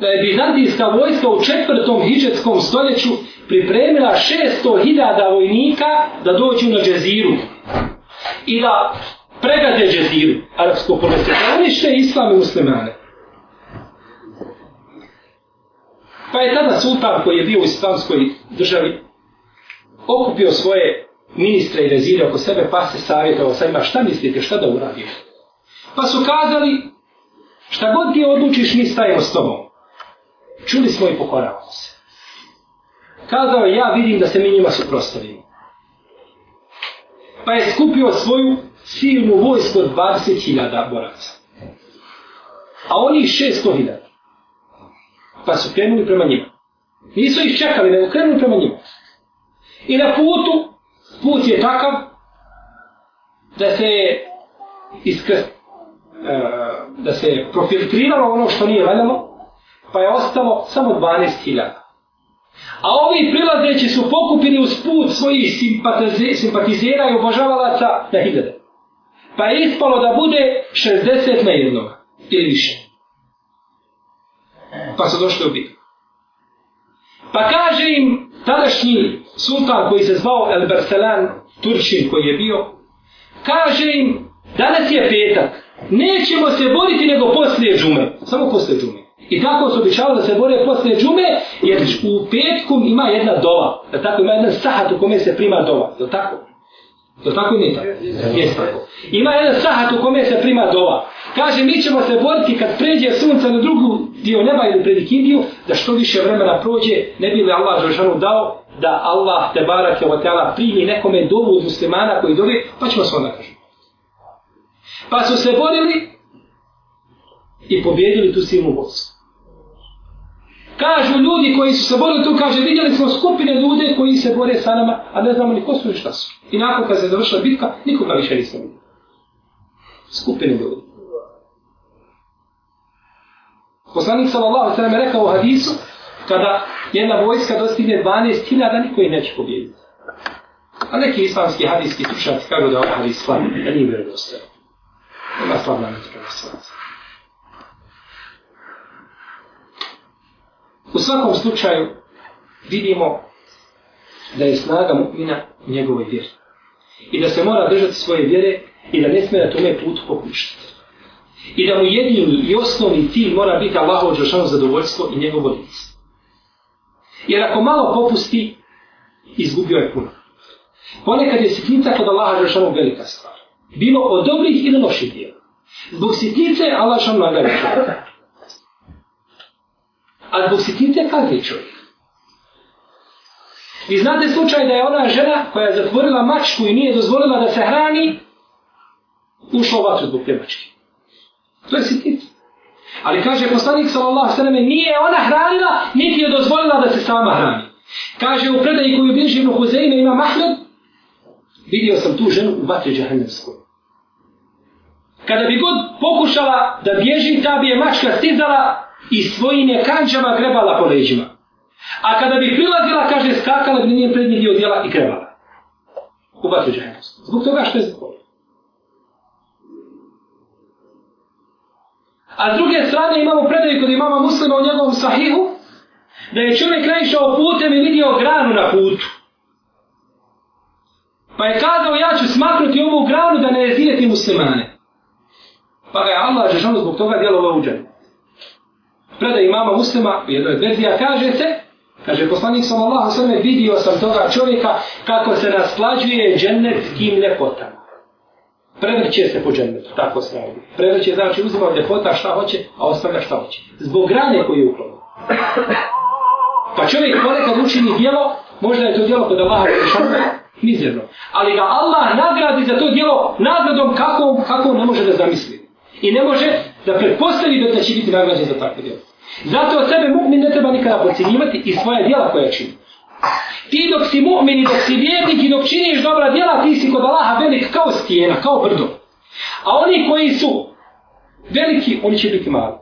da je Bizantijska vojska u četvrtom hiđetskom stoljeću pripremila 600.000 vojnika da dođu na džeziru i da pregade džezili, arapsko ponesto, zanište islame muslimane. Pa je tada sultan koji je bio u islamskoj državi okupio svoje ministre i rezire oko sebe, pa se savjetovao sa ima šta mislite, šta da uradio. Pa su kazali, šta god ti odlučiš, mi stajemo s tobom. Čuli smo i pokoravamo se. Kazao je, ja vidim da se mi njima suprostavimo. Pa je skupio svoju silnu vojsku od 20.000 boraca. A oni 600.000. Pa su krenuli prema njima. Nisu ih čekali, nego krenuli prema njima. I na putu, put je takav, da se iskrst, e, da se profiltriralo ono što nije valjalo, pa je ostalo samo 12.000. A ovi prilazeći su pokupili uz put svojih simpatize, simpatizera i obožavalaca na hiljade. Pa je ispalo da bude 60 na jednog ili više. Pa su došli u bitku. Pa kaže im tadašnji sultan koji se zvao El Barcelan, Turčin koji je bio, kaže im danas je petak, nećemo se boriti nego poslije džume. Samo poslije džume. I tako su običavali da se bore poslije džume, jer u petku ima jedna dova. Da tako ima jedan sahat u kome se prima dova. Je tako? Je tako ili tako? Je tako. Ima jedan sahat u kome se prima dova. Kaže, mi ćemo se boriti kad pređe sunce na drugu dio neba ili pred Indiju, da što više vremena prođe, ne bi li Allah Žešanu dao da Allah te barak je o teala primi nekome dovu od muslimana koji dove, pa ćemo se onda kažiti. Pa su se borili i pobjedili tu silnu vojsku. Kažu ljudi koji su se borili tu, kaže, vidjeli smo skupine ljude koji se bore sa nama, a ne znamo ni ko su i šta su. I nakon kad se završila bitka, nikoga više nismo vidjeli. Skupine ljudi. Poslanik sallallahu sallam je rekao u hadisu, kada jedna vojska dostigne 12.000, niko ih neće pobijediti. A neki islamski hadijski tučnjaci kažu da je ovaj hadis slavni, da nije vjerodostojan. Ima slavna metoda na svaca. U svakom slučaju vidimo da je snaga mu'mina u njegovoj vjeri. I da se mora držati svoje vjere i da ne smije na tome putu pokušati. I da mu jedini i osnovni cilj mora biti Allahovo džašano zadovoljstvo i njegovo lice. Jer ako malo popusti, izgubio je puno. Ponekad je sitnica kod Allaha džašano velika stvar. Bilo od dobrih ili loših dijela. Zbog sitnice Allah džašano nagavi A zbog sitnice kaže čovjek. I znate slučaj da je ona žena koja je zatvorila mačku i nije dozvolila da se hrani, ušla ovatru zbog te mačke. To je sitnica. Ali kaže poslanik sallallahu alejhi ve nije ona hranila, niti je dozvolila da se sama hrani. Kaže u predaji koju bliži mu Huzejme ima Mahmed, vidio sam tu ženu u vatri džahennemskoj. Kada bi god pokušala da bježi, ta bi je mačka stizala i svojim je kanđama grebala po leđima. A kada bi prilazila, kaže, skakala bi njen prednji dio djela i grebala. Kuba su Zbog toga što je zbog. A s druge strane imamo predaj kod imama muslima u njegovom sahihu, da je čovjek naišao putem i vidio granu na putu. Pa je kazao, ja ću smaknuti ovu granu da ne jezineti muslimane. Pa ga je Allah Žešanu zbog toga djelovao u džanu predaj imama muslima u jednoj verziji, kaže se, kaže poslanik sam Allah, sveme vidio sam toga čovjeka kako se rasplađuje džennetskim ljepotama. Prevrće se po džennetu, tako se radi. Prevrće znači uzima od ljepota šta hoće, a ostavlja šta hoće. Zbog grane koju je uklonio. Pa čovjek ponekad učini dijelo, možda je to dijelo kod Allaha Jelešanu, mizirno. Ali ga Allah nagradi za to dijelo nagradom kako, kako on ne može da zamisli. I ne može da pretpostavi da će biti nagrađen za takve dijelo. Zato od sebe mu'min ne treba nikada pocijenjivati i svoje djela koje čini. Ti dok si mu'min i dok si vjernik i dok činiš dobra djela, ti si kod Allaha velik kao stijena, kao brdo. A oni koji su veliki, oni će biti mali.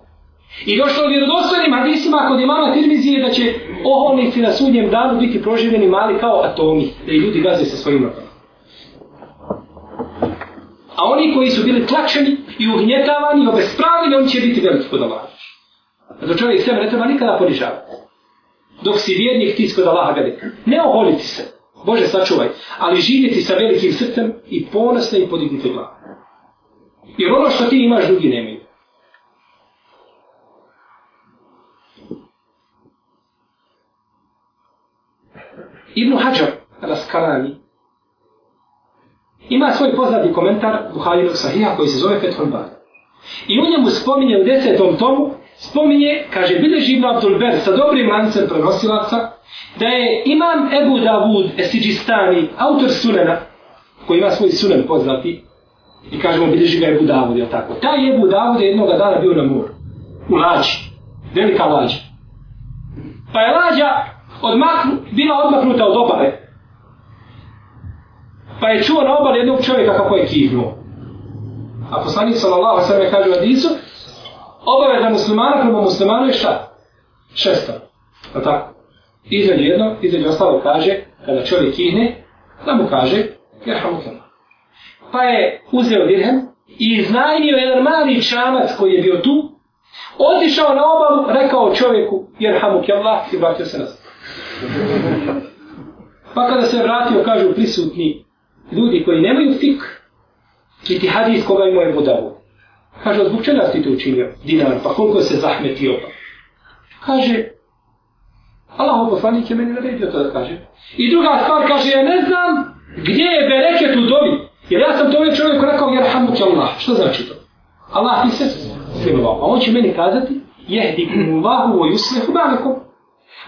I došlo u vjerodostojnim hadisima kod imama Tirmizije da će oholnici na sudnjem danu biti proživljeni mali kao atomi, da i ljudi gaze sa svojim rokama. A oni koji su bili tlačeni i ugnjetavani i obespravljeni, oni će biti veliki kod Allaha. Zato čovjek sebe ne treba nikada ponižavati. Dok si vjernik, ti skod Allaha velik. Ne oholiti se, Bože sačuvaj, ali živjeti sa velikim srcem i ponosno i podignuti glavu. Jer ono što ti imaš, drugi nemi. Ibn Hajar Raskalani ima svoj poznati komentar Buhajinog Sahija koji se zove Fethul Bar. I u njemu spominje u desetom tomu spominje, kaže, bilježi Ibn Abdul Ber sa dobrim lancem prenosilaca, da je imam Ebu Davud Esidžistani, autor sunena, koji ima svoj sunen poznati, i kažemo, bilježi ga Ebu Davud, jel tako? Taj Ebu Davud je jednoga dana bio na moru, u lađi, velika lađa. Pa je lađa odmaknu, bila odmaknuta od obale. Pa je čuo na obale jednog čovjeka kako je kihnuo. A poslanik sallallahu sallam je kaže u Adisu, obaveza muslimana prema muslimanu je šta? Šesta. Je tako? Između jedno, između ostalo kaže, kada čovjek ihne, da mu kaže, je hamukama. Pa je uzeo dirhem i iznajmio jedan mali čamac koji je bio tu, otišao na obalu, rekao čovjeku, jer hamuk Allah, i vratio se nazad. Pa kada se vratio, kažu prisutni ljudi koji nemaju fik, i ti hadis koga imao je budavu. Kaže, zbog čega si to učinio, dinar, pa koliko se zahmetio? Kaže, Allah ovo je meni naredio to da kaže. I druga stvar, kaže, ja ne znam gdje je bereket u dobi. Jer ja sam to ovaj čovjek rekao, jer hamu Allah. Što znači to? Allah ti se smilovao. A on će meni kazati, jehdi kumu vahu voj usmehu banakom.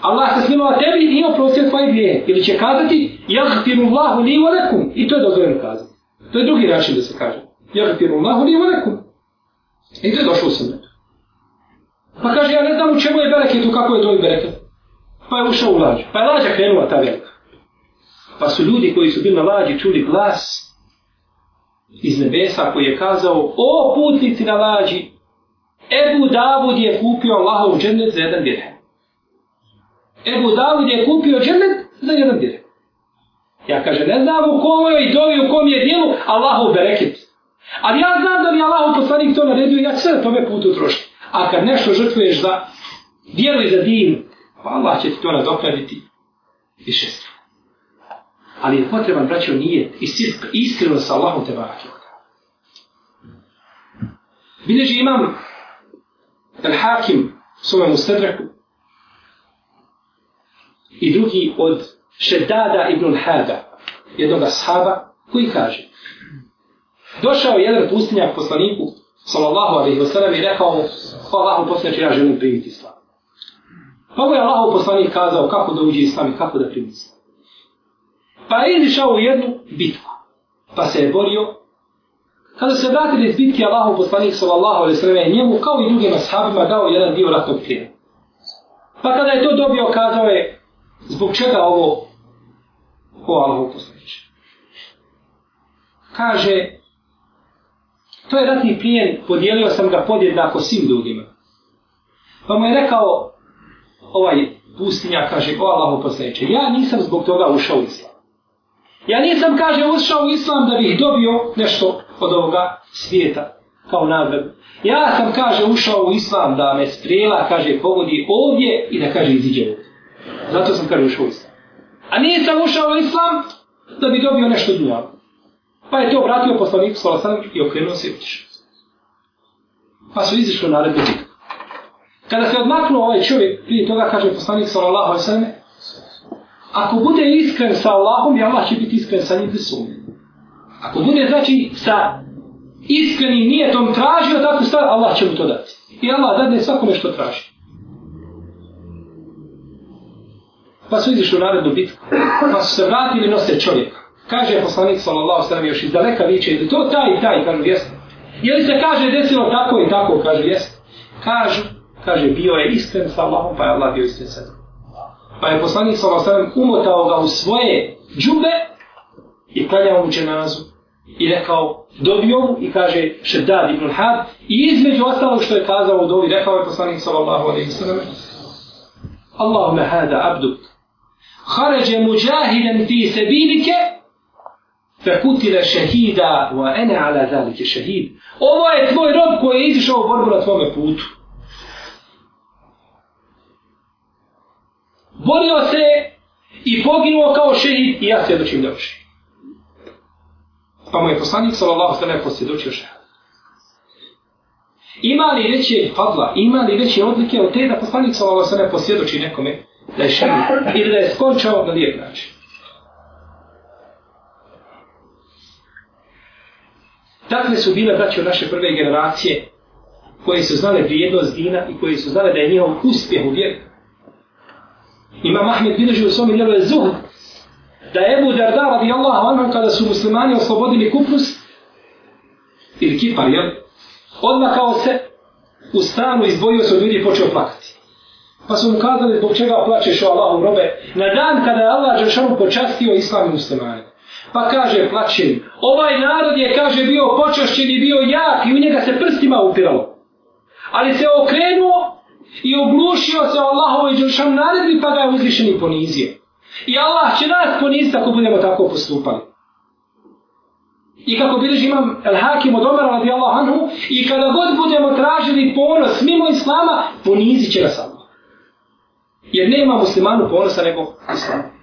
Allah se smilova tebi i oprosio tvoje grijehe. Ili će kazati, jahtiru vahu li u I to je dozvojeno kazati. To je drugi način da se kaže. Jahtiru vahu li u I to je došlo u sunnetu. Pa kaže, ja ne znam u čemu je bereket, u kako je to i bereket. Pa je ušao u lađu. Pa je lađa krenula ta velika. Pa su ljudi koji su bili na lađi čuli glas iz nebesa koji je kazao, o putnici na lađi, Ebu Davud je kupio Allahov džennet za jedan dirhem. Ebu Davud je kupio džennet za jedan dirhem. Ja kaže, ne znam u kojoj i u kom je dijelu Allahov bereket. Ali ja znam da mi Allah u poslanik to naredio, ja sve tome putu trošim. A kad nešto žrtvuješ za vjeru i za dinu, pa Allah će ti to nadoknaditi i šestru. Ali je potreban, braćo, nije iskreno sa Allahom te barakio. Bileži imam El Hakim svome mustadraku i drugi od Šedada ibn Hada, jednog ashaba, koji kaže Došao je jedan pustinjak poslaniku, sallallahu alaihi wasallam, i rekao mu, ko Allahu poslaniče, ja želim primiti islam. Pa mu je Allahu poslanik kazao kako da uđe islam i kako da primi islam. Pa je izišao u jednu bitku, pa se je borio. Kada se vratili iz bitke, Allahu poslanik, sallallahu alaihi wasallam, njemu kao i drugim ashabima dao jedan dio ratnog plijena. Pa kada je to dobio, kazao je, zbog čega ovo, ko Allahu poslaniče? Kaže, To je ratni plijen, podijelio sam ga podjednako svim ljudima. Pa mu je rekao, ovaj pustinja kaže, o Allahu posleće, ja nisam zbog toga ušao u islam. Ja nisam, kaže, ušao u islam da bih dobio nešto od ovoga svijeta, kao nagradu. Ja sam, kaže, ušao u islam da me strela, kaže, pogodi ovdje i da, kaže, iziđe ovdje. Zato sam, kaže, ušao u islam. A nisam ušao u islam da bi dobio nešto od nagradu. Pa je to vratio poslanik Salasanem i okrenuo se i otišao. Pa su izišli na redu bitku. Kada se odmaknuo ovaj čovjek, prije toga kaže poslanik sallallahu alaihi sallam, ako bude iskren sa Allahom, ja Allah će biti iskren sa njim bez Ako bude, znači, sa iskrenim nijetom tražio takvu stvar, Allah će mu to dati. I Allah dade svakome što traži. Pa su izišli u narednu bitku, pa su se vratili nose čovjeka kaže poslanik sallallahu sallam još iz daleka viće, je to taj i taj, kažu, jeste. Je li se kaže desilo tako i tako, kaže, jeste. Kažu, kaže, bio je iskren sa Allahom, pa je Allah bio iskren sa Pa je poslanik sallallahu sallam umotao ga u svoje džube i klanjao mu dženazu i rekao, dobio mu i kaže, šeddad ibn had, i između ostalog što je kazao u dobi, rekao je poslanik sallallahu alaihi sallam, Allahume hada abduk, Kharaja mujahidan fi sabilika fekutile šehida wa ene ala zalike šehid. Ovo je tvoj rob koji je izišao u borbu na tvome putu. Borio se i poginuo kao šehid i ja svjedočim da uši. Pa mu je poslanik sallallahu sallam posvjedočio šehad. Ima li veće padla, ima li veće odlike od te da poslanik sallallahu sallam posvjedoči nekome da je šehid ili da je skončao na lijep način. Takve su bile braće od naše prve generacije koje su znale vrijednost dina i koje su znale da je njihov uspjeh u vjeru. Ima Mahmed bilježi u svome djelu je zuhd da je Ebu Darda radi Allahu anhu kada su muslimani oslobodili Kuprus ili Kipar, jel? Odmakao se u stranu izbojio se od ljudi i počeo plakati. Pa su mu kazali zbog čega plaćeš o Allahom robe na dan kada je Allah Žešanu počastio islami muslimani. Pa kaže, plaćen, ovaj narod je, kaže, bio počašćen i bio jak i u njega se prstima upiralo. Ali se okrenuo i oglušio se Allahovo i Đeršanu naredbi pa ga je uzvišen i ponizio. I Allah će nas poniziti ako budemo tako postupali. I kako bilježi imam El Hakim od Omara radijallahu anhu, i kada god budemo tražili ponos mimo Islama, ponizit će nas Allah. Jer nema muslimanu ponosa nego Islama.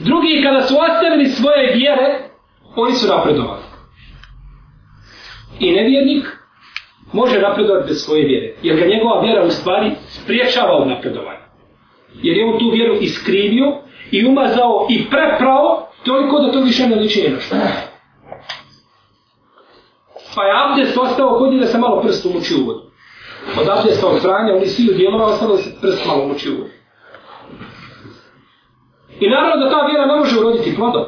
Drugi, kada su ostavili svoje vjere, oni su napredovali. I nevjernik može napredovati bez svoje vjere, jer ga njegova vjera u stvari spriječava od napredovanja. Jer je on tu vjeru iskrivio i umazao i preprao toliko da to više ne liče jedno što. Pa je abdest ostao kod da se malo prst umuči u vodu. Od abdesta od pranja, oni svi u dijelova ostalo da se prst malo umuči u vodu. I naravno da ta vjera ne može uroditi plodom.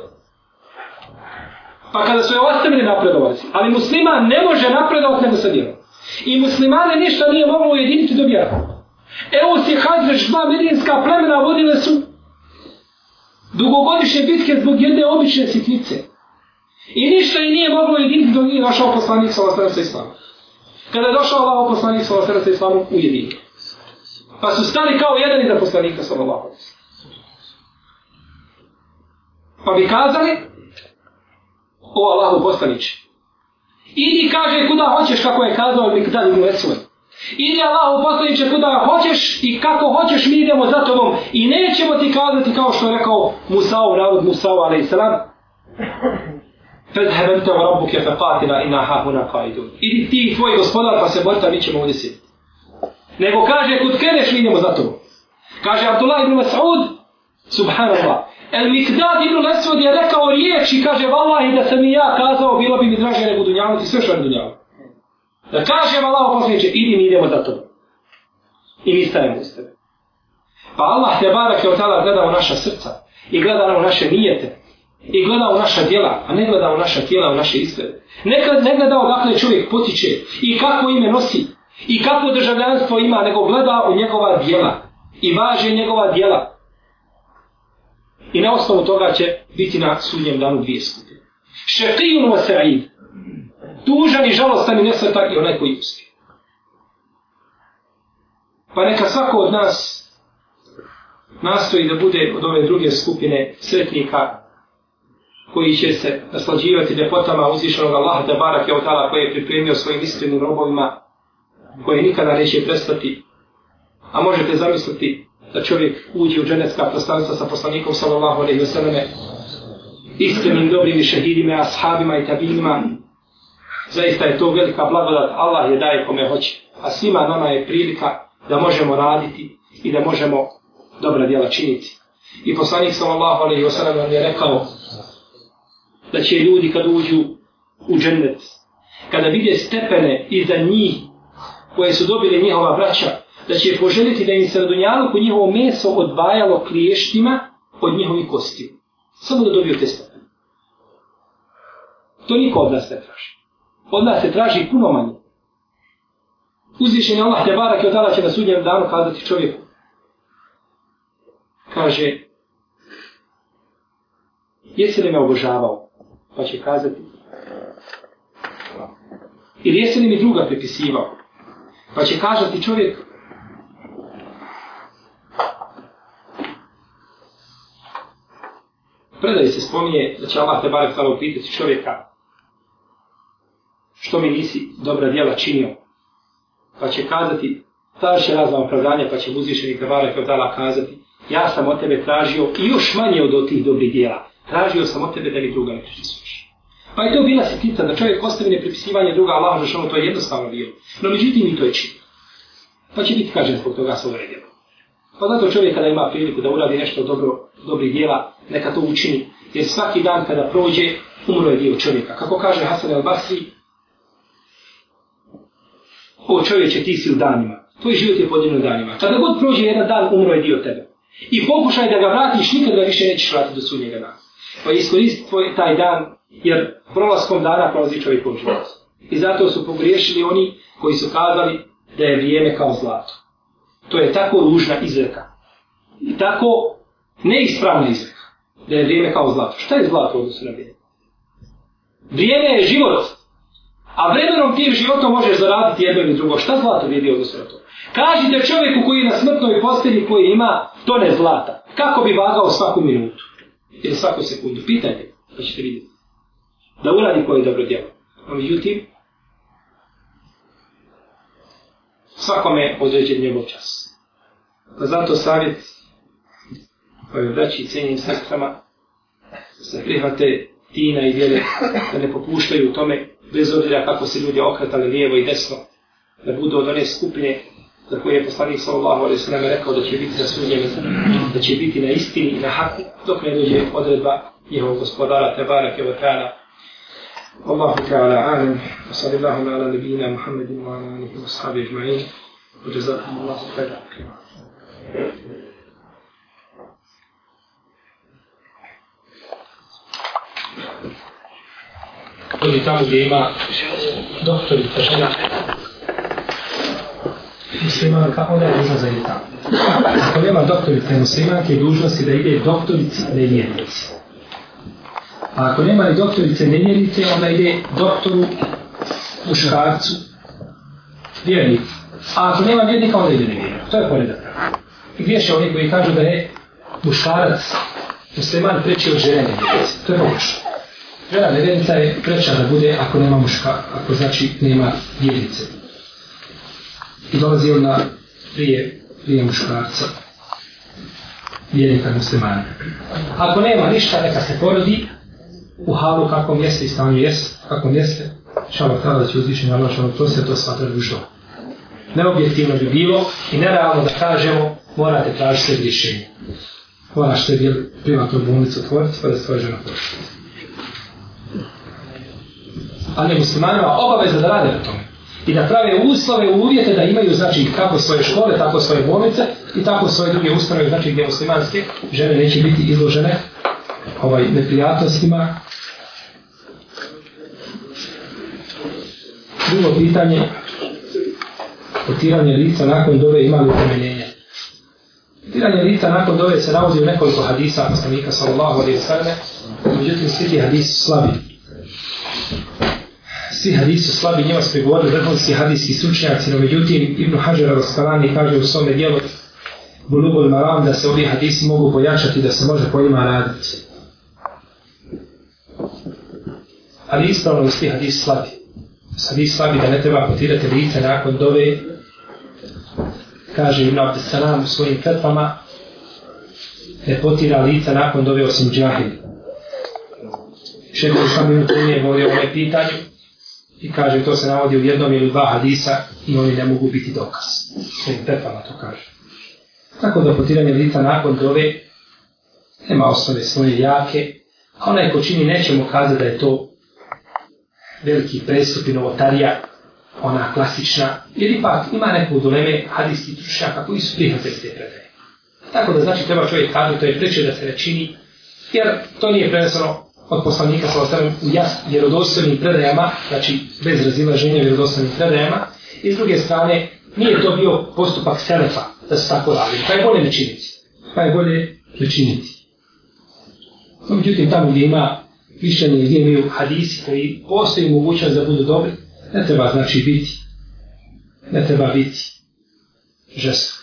Pa kada su je ostavili napredovati. Ali musliman ne može napredovati nego sa vjerom. I muslimane ništa nije moglo ujediniti do vjera. Eus i Hadrež, dva medijinska plemena vodile su dugogodišnje bitke zbog jedne obične sitnice. I ništa i nije moglo jediniti dok nije došao poslanik sa ostavljaca islama. Kada je došao Allah poslanik sa ostavljaca islama u jedinu. Pa su stali kao jedan i da poslanika sa ostavljaca Pa bi kazali, o Allahu poslaniče, idi kaže kuda hoćeš kako je kazao mi kada mu esuje. Idi Allahu poslaniče kuda hoćeš i kako hoćeš mi idemo za tobom i nećemo ti kazati kao što je rekao Musa'u, narod Musa'u a.s. Fezhebente u rabbu kefe patila ina hahuna kaidu. Idi ti i tvoj gospodar pa se borite, mi ćemo ovdje sjeti. Nego kaže, kud kreneš, mi idemo za tobom. Kaže Abdullah ibn Mas'ud, subhanallah, El Mikdad ibn Lesvod je rekao riječi, kaže Valahi, da sam i ja kazao, bilo bi mi draže nego dunjavno, ti sve što je dunjavno. Da kaže Valahu posljednje, idi mi idemo za to. I mi stajemo iz tebe. Pa Allah te barak je od tada gleda u naša srca i gleda nam u naše nijete i gleda u naša djela, a ne gleda u naša tijela, u naše izglede. Ne gleda, ne gleda odakle čovjek potiče i kako ime nosi i kako državljanstvo ima, nego gleda u njegova djela i važe njegova djela. I na osnovu toga će biti na sudnjem danu dvije skupine. Šekijun wa sa'id. Tužan i žalostan i nesretan i onaj koji uspije. Pa neka svako od nas nastoji da bude od ove druge skupine sretnika koji će se naslađivati ljepotama uzvišenog Allaha da barak je od Allah koji je pripremio svojim iskrenim robovima koje nikada neće prestati. A možete zamisliti da čovjek uđe u dženecka prostanstva sa poslanikom sallallahu alaihi wa sallame istinim dobrim šehidima, ashabima i tabinima zaista je to velika blagodat Allah je daje kome hoće a svima nama je prilika da možemo raditi i da možemo dobra djela činiti i poslanik sallallahu alaihi wa sallam je rekao da će ljudi kad uđu u džennet kada vide stepene iza njih koje su dobili njihova braća da će poželiti da im se na dunjalu njihovo meso odvajalo kriještima od njihovih kostiju. Samo da dobiju te stepene. To niko od nas ne traži. Od nas se traži puno manje. Uzvišen je Allah te barak i odala će na sudnjem danu kazati čovjeku. Kaže, jesi li me obožavao? Pa će kazati. Ili jesi li mi druga prepisivao? Pa će kazati čovjek, predaje se spominje da će Allah te barek tala upitati čovjeka što mi nisi dobra djela činio. Pa će kazati ta će razna opravdanja pa će uzvišeni te barek tala kazati ja sam od tebe tražio i još manje od tih dobrih djela. Tražio sam od tebe da mi druga ne suši. Pa je to bila sitnica da čovjek ostavi nepripisivanje druga Allah za što ono to je jednostavno bilo. No međutim i to je činio. Pa će biti kažen zbog toga svoje djela. Pa zato čovjek kada ima priliku da uradi nešto dobro, dobrih djela, neka to učini. Jer svaki dan kada prođe, umro je dio čovjeka. Kako kaže Hasan al Basri, o čovječe ti si u danima. Tvoj život je podijeljen u danima. Kada god prođe jedan dan, umro je dio tebe. I pokušaj da ga vratiš, nikada više nećeš vratiti do sudnjega dana. Pa iskoristi tvoj taj dan, jer prolaskom dana prolazi čovjek u životu. I zato su pogriješili oni koji su kazali da je vrijeme kao zlato. To je tako ružna izreka. I tako neispravna izreka da je vrijeme kao zlato. Šta je zlato odnosno na vrijeme? Vrijeme je život. A vremenom tim životom možeš zaraditi jedno ili drugo. Šta zlato vidi odnosno na to? Kažite čovjeku koji je na smrtnoj postelji koji ima tone zlata. Kako bi vagao svaku minutu? Ili svaku sekundu? Pitajte, pa ćete vidjeti. Da uradi koje dobro djelo. A međutim, svakome određen njegov čas. Pa zato savjet kao i braći i cijenim sestrama, da se prihvate tina i vjere, da ne popuštaju u tome, bez obzira kako se ljudi okretali lijevo i desno, da budu od one skupine za koje je poslanik sallallahu alaihi sallam rekao da će biti na sudnjem, da će biti na istini i na haku, dok ne dođe odredba njihovog gospodara, tebara, kevotana. Allahu ta'ala alim, wa sallallahu ala nabina Muhammedin wa ala alihi wa sahabi ajma'in, wa jazakum Allahu khaira. Thank you. ili tamo gdje ima doktorica, žena, muslimanka, ona je dužna za ljeta. Ako nema doktorice muslimanke, je dužnost da ide doktorici nevjernici. A ako nema ni doktorice nevjernice, onda ide doktoru muškarcu vjernicu. A ako nema vjernika, onda ide nevjernicu. To je poredak. I gdje će oni koji kažu da je muškarac musliman preći od žene nevjernice? To je pokušao žena nevjenica je preća da bude ako nema muška, ako znači nema vjernice. I dolazi ona prije, prije muškarca, vjernika muslimana. Ako nema ništa, neka se porodi u halu kakvom jeste i stanju jeste, kakvom jeste, šalak tada da će uzvišen na našom prosje, to smatra ružno. Neobjektivno bi bilo i nerealno da kažemo, morate tražiti rješenje. Ona što je bilo primatno bolnicu otvoriti, pa da se tvoje žena porodi. A ne muslimanima obaveza da rade u tome. I da prave uslove, uvjete da imaju, znači, kako svoje škole, tako svoje bolnice i tako svoje druge ustanove, znači, gdje muslimanske žene neće biti izložene ovaj, neprijatnostima. Drugo pitanje, potiranje lica nakon dove ima li utemeljenje? Potiranje lica nakon dove se navodi u nekoliko hadisa poslanika sallallahu alaihi sallam, Međutim, svi ti hadisi slabi. Svi hadisi slabi, njima se pregovorili vrhovski hadijski sučnjaci, no međutim, Ibn Hajar al-Skalani kaže u svome dijelu Bulubul Maram da se ovi hadisi mogu pojačati, da se može po njima raditi. Ali ispravno da svi hadisi slabi. Svi slabi da ne treba potirati lice nakon dove, kaže Ibn Abdesalam u svojim fetvama, ne potira lica nakon dove osim džahili šeho sam im tu nije govorio ovaj pitanj i kaže to se navodi u jednom ili dva hadisa i oni ne mogu biti dokaz. Sve im pepama to kaže. Tako da potiranje lica nakon dove nema osnove svoje jake, a onaj ko čini nećemo kazati da je to veliki prestup i novotarija, ona klasična, jer ipak ima neko doleme hadijski trušnjaka koji su prihvatili te predaje. Tako da znači treba čovjek kazati, to je preče da se ne čini, jer to nije preneseno od poslanika sa ostalim vjerodostojnim predajama, znači bez razilaženja vjerodostojnim predajama, i s druge strane, nije to bio postupak selefa da se tako radi. Pa je bolje ne činiti. Pa je bolje ne činiti. No, međutim, tamo gdje ima višćanje, gdje imaju hadisi koji postoji mogućnost da budu dobri, ne treba znači biti. Ne treba biti. Žestok.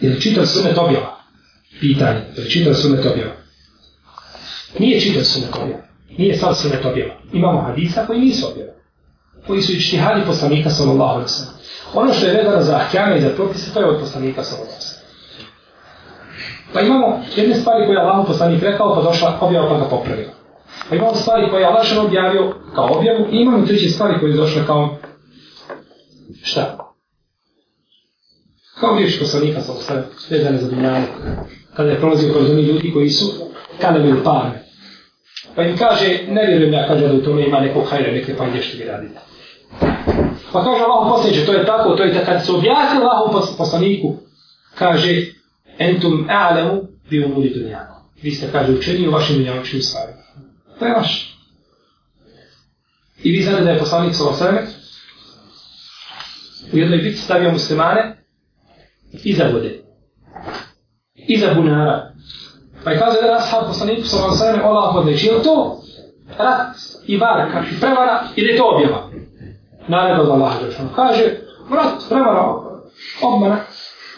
Jer čitav sunet objava. Pitanje. Jer čitav sunet objava nije čitio su na tobjela. Nije sam su na tobjela. Imamo hadisa koji nisu objela. Koji su ištihadi poslanika sallallahu alaihi sallam. Ono što je vedano za ahkjame i za propise, to je od poslanika sallallahu alaihi Pa imamo jedne stvari koje je Allah poslanik rekao, pa došla objava pa ga popravila. Pa imamo stvari koje je Allah što objavio kao objavu i imamo treće stvari koje je došla kao šta? Kao bi još poslanika sa ostavim, sve dana za dunjanu, kada je prolazio kroz oni ljudi koji su kada bili parme. Pa im kaže, ne vjerujem ja, kaže, da u tome ima nekog hajra, neke pa gdje što vi radite. Pa kaže Allah posljednje, to je tako, to je da kad se objasni Allah poslaniku, kaže, entum a'lemu bi umuli dunjano. Vi ste, kaže, učeni u vašim dunjanočnim stvarima. To je vaš. I vi znate da je poslanik svala sveme, u jednoj biti stavio muslimane, iza vode, iza bunara, Pa je kazao jedan ashab poslanik, sallam sallam, Allah odreći, je to rat i barka, prevara ili to objava? Naredno da Allah odreći. Kaže, rat, prevara, obmana.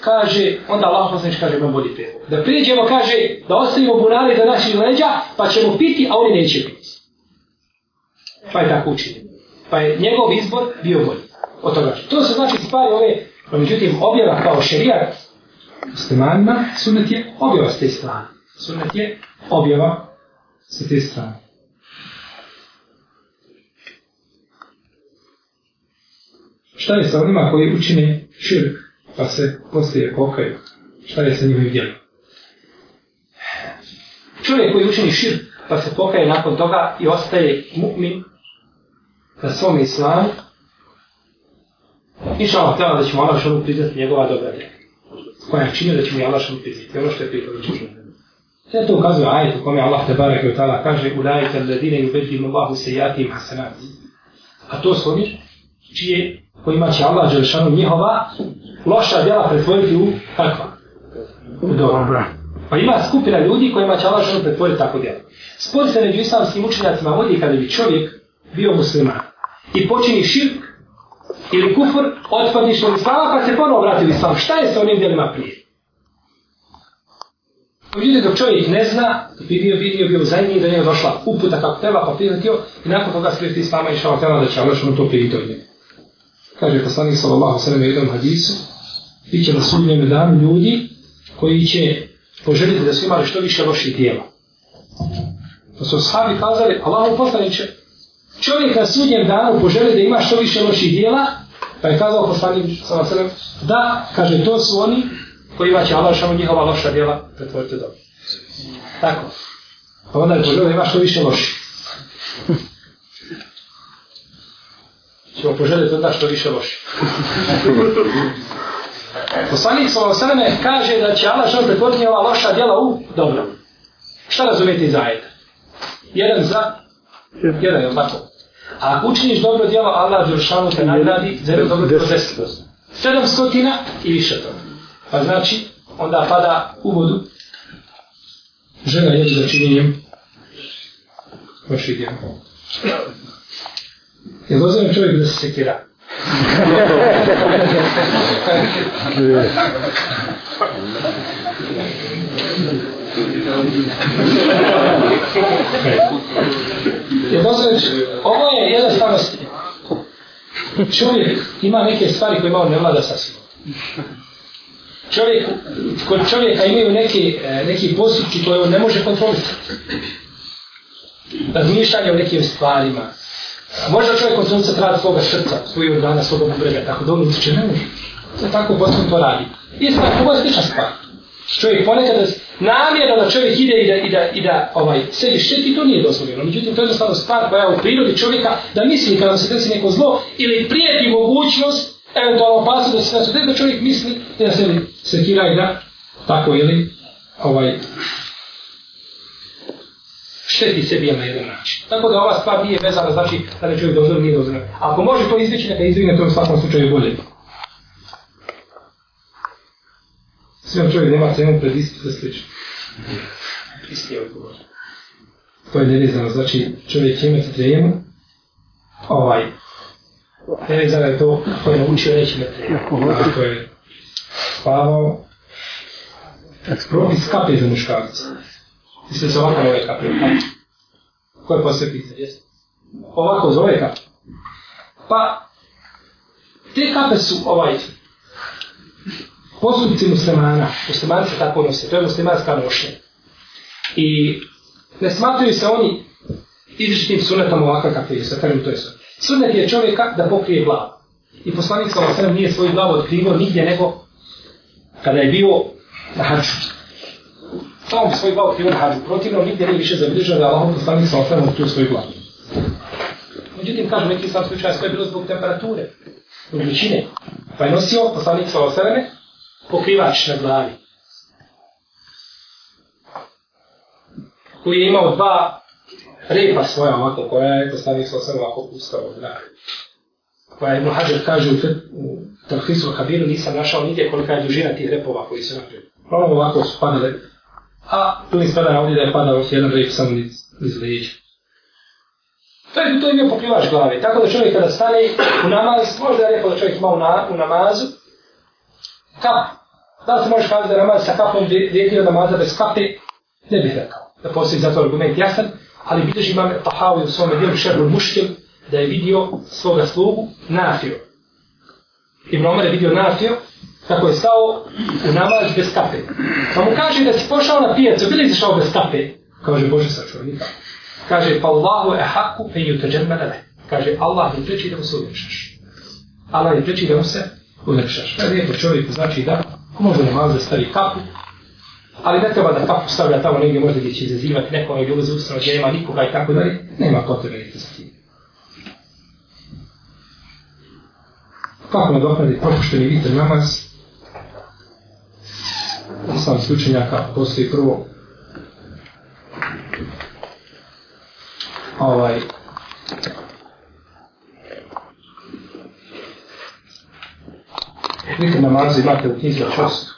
Kaže, onda Allah poslanić kaže, ima bolji prijevo. Da prijeđemo, kaže, da ostavimo bunari za naših leđa, pa ćemo piti, a oni neće piti. Pa je tako učinio. Pa je njegov izbor bio bolji. Od toga. To se znači spaju ove, pa međutim, objava kao šerijat, muslimanima, sunet je objava s te strane. Sunnet je objava sa te strane. Šta je sa onima koji učine širk, pa se poslije pokaju? Šta je sa njima vidjeli? Čovjek koji učini širk, pa se pokaje nakon toga i ostaje mu'min na svom islamu, I što ono da ćemo Allah što mu priznati njegova dobra djela. Koja je činio da ćemo Allah što mu priznati. Ono što je prihodno činio. Sve to ukazuje ajet u kome Allah tebara kao ta'ala kaže u lajeta ladine i ubedim Allahu se jatim hasanati. A to su oni čije, kojima će Allah Đelšanu njihova loša djela pretvoriti u takva. U dobra. Pa ima skupina ljudi kojima će Allah Đelšanu pretvoriti tako djela. Spori se među islamskim učenjacima vodi kada bi čovjek bio musliman i počini širk ili kufr, otpadniš od islama pa se ponovo vrati u islam. Šta je sa onim djelima prije? vidio dok čovjek ne zna, vidio, vidio, bio za njim, da je došla uputa kako treba, pa prijatio, i nakon toga skrije ti spama i šalak tema da će Allah to prijatio njim. Kaže poslanik sallallahu sallam u jednom hadisu, bit će na sudnjem danu ljudi koji će poželiti da su imali što više loših dijela. Pa su sahabi kazali, Allahu poslaniće, čovjek na sudnjem danu poželi da ima što više loših dijela, pa je kazao poslanik sallallahu sallam, da, kaže, to su oni kojima će Allah šanu njihova loša djela pretvoriti u dobro. Tako. Pa onda je poželio da imaš što više loši. Ćemo poželjeti onda što više loši. Poslanik svala sveme kaže da će Allah šanu pretvoriti njihova loša djela u dobro. Šta razumijete iz ajeta? Jedan za... Jedan je tako. A ako učiniš dobro djelo, Allah Đeršanu te nagradi za jedno dobro djelo. Sedam stotina i više toga. Pa znači, onda pada u vodu. Žena je za činjenjem vaših djela. Je dozvan čovjek da se sekira? je dozvan Ovo je jednostavno stvar. Čovjek ima neke stvari koje malo ne vlada sasvim čovjek, kod čovjeka imaju neki, e, neki postupki koje on ne može kontrolisati. Razmišljanje o nekim stvarima. Možda čovjek kontrolica trada svoga srca, svoju organa, svoga bubrega, tako da on utječe ne može. To tako u Bosnu to radi. Isto tako, ovo je slična stvar. Čovjek ponekad namjera da čovjek ide i da, i da, i da ovaj, sebi šteti, to nije dozvoljeno. Međutim, to je jednostavno stvar koja je u prirodi čovjeka da misli kada se desi neko zlo ili prijeti mogućnost eventualno opasno da se sve sve čovjek misli da ja se li sekira i da tako ili ovaj šteti sebi na jedan način. Tako da ova stvar nije vezana, znači da čovjek dozvoli nije dozvoli. Ako može to izvići, neka izvini, to je u svakom slučaju bolje. Sve čovjek nema cenu pred istinu da sliče. Isti je odgovor. To je nevezano, znači čovjek ima ti trejemu, ovaj, Ja ne znam da je to ko je naučio reći na prijatelju. Ako je spavao, tak propis kape za muškarca. Ti se se ovako zove kape. Ko je posle pisa, jesu? Ovako zove kape. Pa, te kape su ovaj, postupci muslimana, muslimani se tako odnose, to je muslimanska nošnja. I ne smatruju se oni izrištim sunetama ovakve kape, sa kakvim to je sunet. Sunnet je čovjeka da pokrije glavu. I poslanik sa osrem nije svoju glavu otkrivo nigdje nego kada je bio na hanču. Samo bi svoju glavu otkrivo na hanču. Protivno nigdje nije više zabilježeno da Allahom poslanik sa osrem otkrivo svoju glavu. Međutim, kažu neki sam slučaj, sve je bilo zbog temperature, zbog ličine. Pa je nosio poslanik sa osreme pokrivač na glavi. Koji je imao dva repa svoja ovako koja je postavio sa osam ovako ustavom. Da. Koja je Muhađer kaže u, u Tarhvisu Habiru nisam našao nigdje kolika je dužina tih repova koji su napravili. Pa ono ovako su padale. A tu mi spada ovdje da je padao jedan rep samo iz, iz leđa. To je, to je bio pokrivač glave. Tako da čovjek kada stane u namaz, možda je rekao da čovjek ima u, na, u namazu, kap. Da li se možeš kazati da namaz sa kapom dijeti od namaza bez kape? Ne bih rekao. Da postoji za to argument jasan. Ali vidiš imam Tahavi u svome djelu šerhu muškil da je vidio svoga slugu nafio. I Omar je vidio nafio kako je stao u namaz bez tape. Pa mu kaže da si pošao na pijacu, bili izašao bez tape? Kaže Bože sačuo nikak. Kaže pa Allahu e haku e jutajemmele. Kaže Allah je preči da mu se uvjepšaš. Allah je preči da mu se uvjepšaš. Kaže je po čovjeku znači da može namaz da stavi kapu, Ali ne treba da pak stavlja tamo negdje možda gdje će izazivati nekome ili uz ustano gdje nema nikoga i tako dalje. Nema potrebe niti za tim. Kako ne dokladi propušteni vitr namaz? Sam slučenjaka postoji prvo ovaj Vitr namaz imate u knjizi o čostu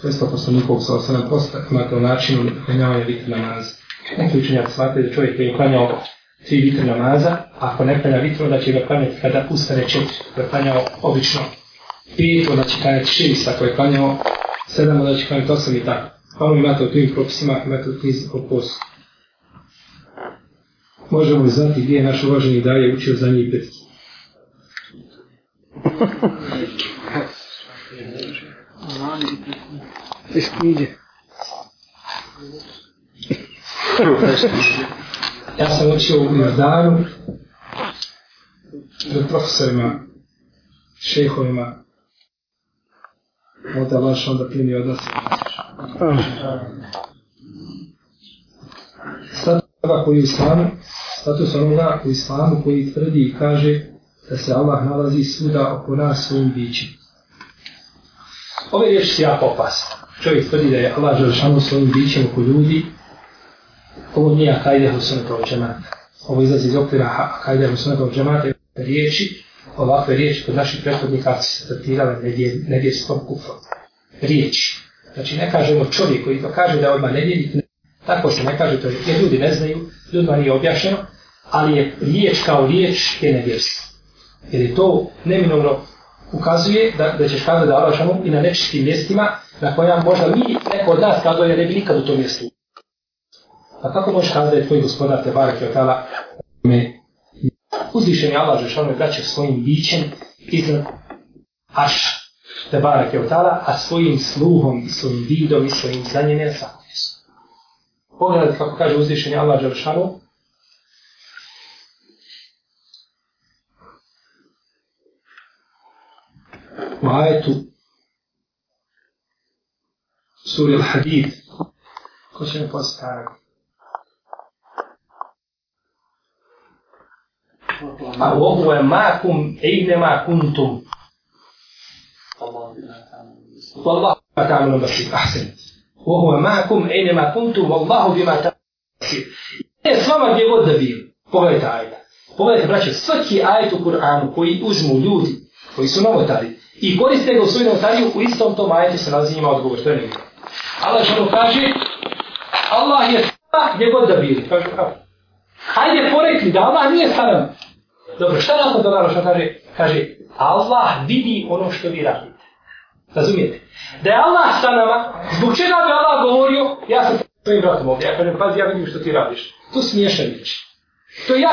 svjesno poslanikovog sa osana posta, na to način uklanjavanje vitr namaza. Neki učenjak smatruje da čovjek je uklanjao tri vitr namaza, a ako ne klanja vitr, onda će ga klanjati kada ustane četiri, da klanjao obično pet, onda će klanjati šest, ako je klanjao sedam, onda će klanjati osam i tako. Ono imate u tim propisima, imate u tim opostu. Možemo li znati gdje je naš uvaženi Daje učio za njih petki? Iskiđe. ja sam učio u Mardaru za profesorima, šehovima, Ota vaš onda plini od nas. Sada koji u islamu, status onoga u islamu koji tvrdi i kaže da se Allah nalazi svuda oko nas svojim bićima. Ove riječi su jako opasne. Čovjek tvrdi da je Allah Želešanu svojim bićem oko ljudi, ovo nije akajde Husanaka u džemata. Ovo izlazi iz okvira akajde Husanaka u džemata i riječi, ovakve riječi kod naših prethodnika su se tretirale nevjestom kufom. Riječi. Znači ne kažemo čovjek koji to kaže da odmah nevjednik, ne. tako se ne kaže, to je, jer ljudi ne znaju, ljudima nije objašnjeno, ali je riječ kao riječ je nevjerstvo. Jer je to neminovno ukazuje da, da ćeš kada da Allah šanu i na nečistim mjestima na koja možda mi neko od nas kazao je ne bi nikad u tom mjestu. A kako možeš kada da je tvoj gospodar te barak i otala me uzviše mi Allah šanu i vraća svojim bićem iznad aš te barak i otala a svojim sluhom i svojim vidom i svojim znanjem je svakom mjestu. Pogledajte kako kaže uzvišenje Allah Đeršanu, معايته سوري الحديد خش نفس حالك وهو معكم اينما كنتم والله بما تعملون بصير احسن وهو معكم اينما كنتم والله بما تعملون بصير ايه سلام gdje god da bio pogledajte ajta pogledajte braće svaki ajta u Kur'anu koji uzmu ljudi koji I koriste ga u svojom tariju, u istom tom ajetu se nalazi njima odgovor, to je nekako. Allah što kaže, Allah je sva gdje god da bili. Kaže, kako? Hajde porekli da Allah nije sa nam. Dobro, šta nam kod dolaro što kaže? Kaže, Allah vidi ono što vi radite. Razumijete? Da je Allah sa nama, zbog čega bi Allah govorio, ja sam sa svojim bratom ovdje, ja kažem, pazi, ja vidim što ti radiš. Tu smiješan vič. To je ja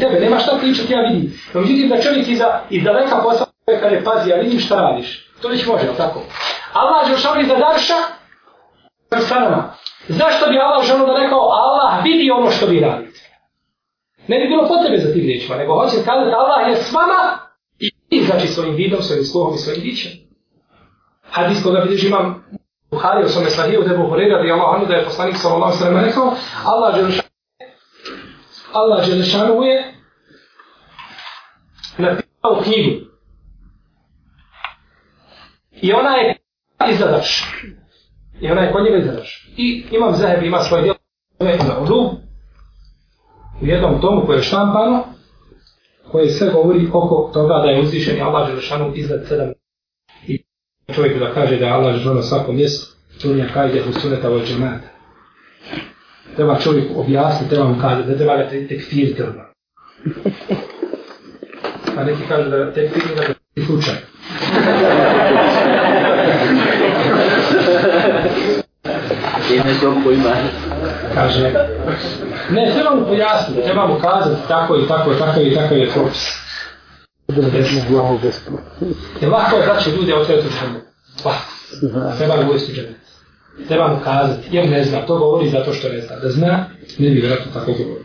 tebe, nema šta pričati, ja vidim. No, međutim, da čovjek iza, iz daleka posla kada je pazi, ja vidim šta radiš. To već može, tako? Allah je ušao iza darša, prstanama. Zašto bi Allah želio da rekao, Allah vidi ono što vi radite? Ne bi bilo potrebe za tim riječima, nego hoće kada da Allah je s vama i znači svojim vidom, svojim sluhom i svojim bićem. Hadis koga vidiš imam Buhari, o svome sahiju, debu Hureyra, bi Allah da je poslanik sa Allahom sve nema rekao, Allah je ušao Allah je ušao je napisao u knjigu I ona je i zadaš. I ona je kod njega i zadaš. I imam zahebi, ima svoje djelo. Ovo je na odu. U jednom tomu koje je štampano. Koje sve govori oko toga da je uzvišen i Allah Želešanu izgled sedam. I čovjeku da kaže da je Allah Želešanu svako mjesto. Čunija kajde u suneta ovo džemata. Treba čovjeku objasniti, treba mu kaže da treba ga tekfir treba. Pa A neki kažu da tekfir treba. Slučaj. Ime to pojma. Kaže, ne, treba mu pojasniti, treba mu kazati tako i tako, tako i tako je propis. Jedno glavo bez propis. Jer lako je da će ljudi otvjeti u džemu. Pa, treba mu uvesti u džemu. Treba mu kazati, jer ne zna, to govori zato što ne zna. Da zna, ne bi vjerojatno tako govorio.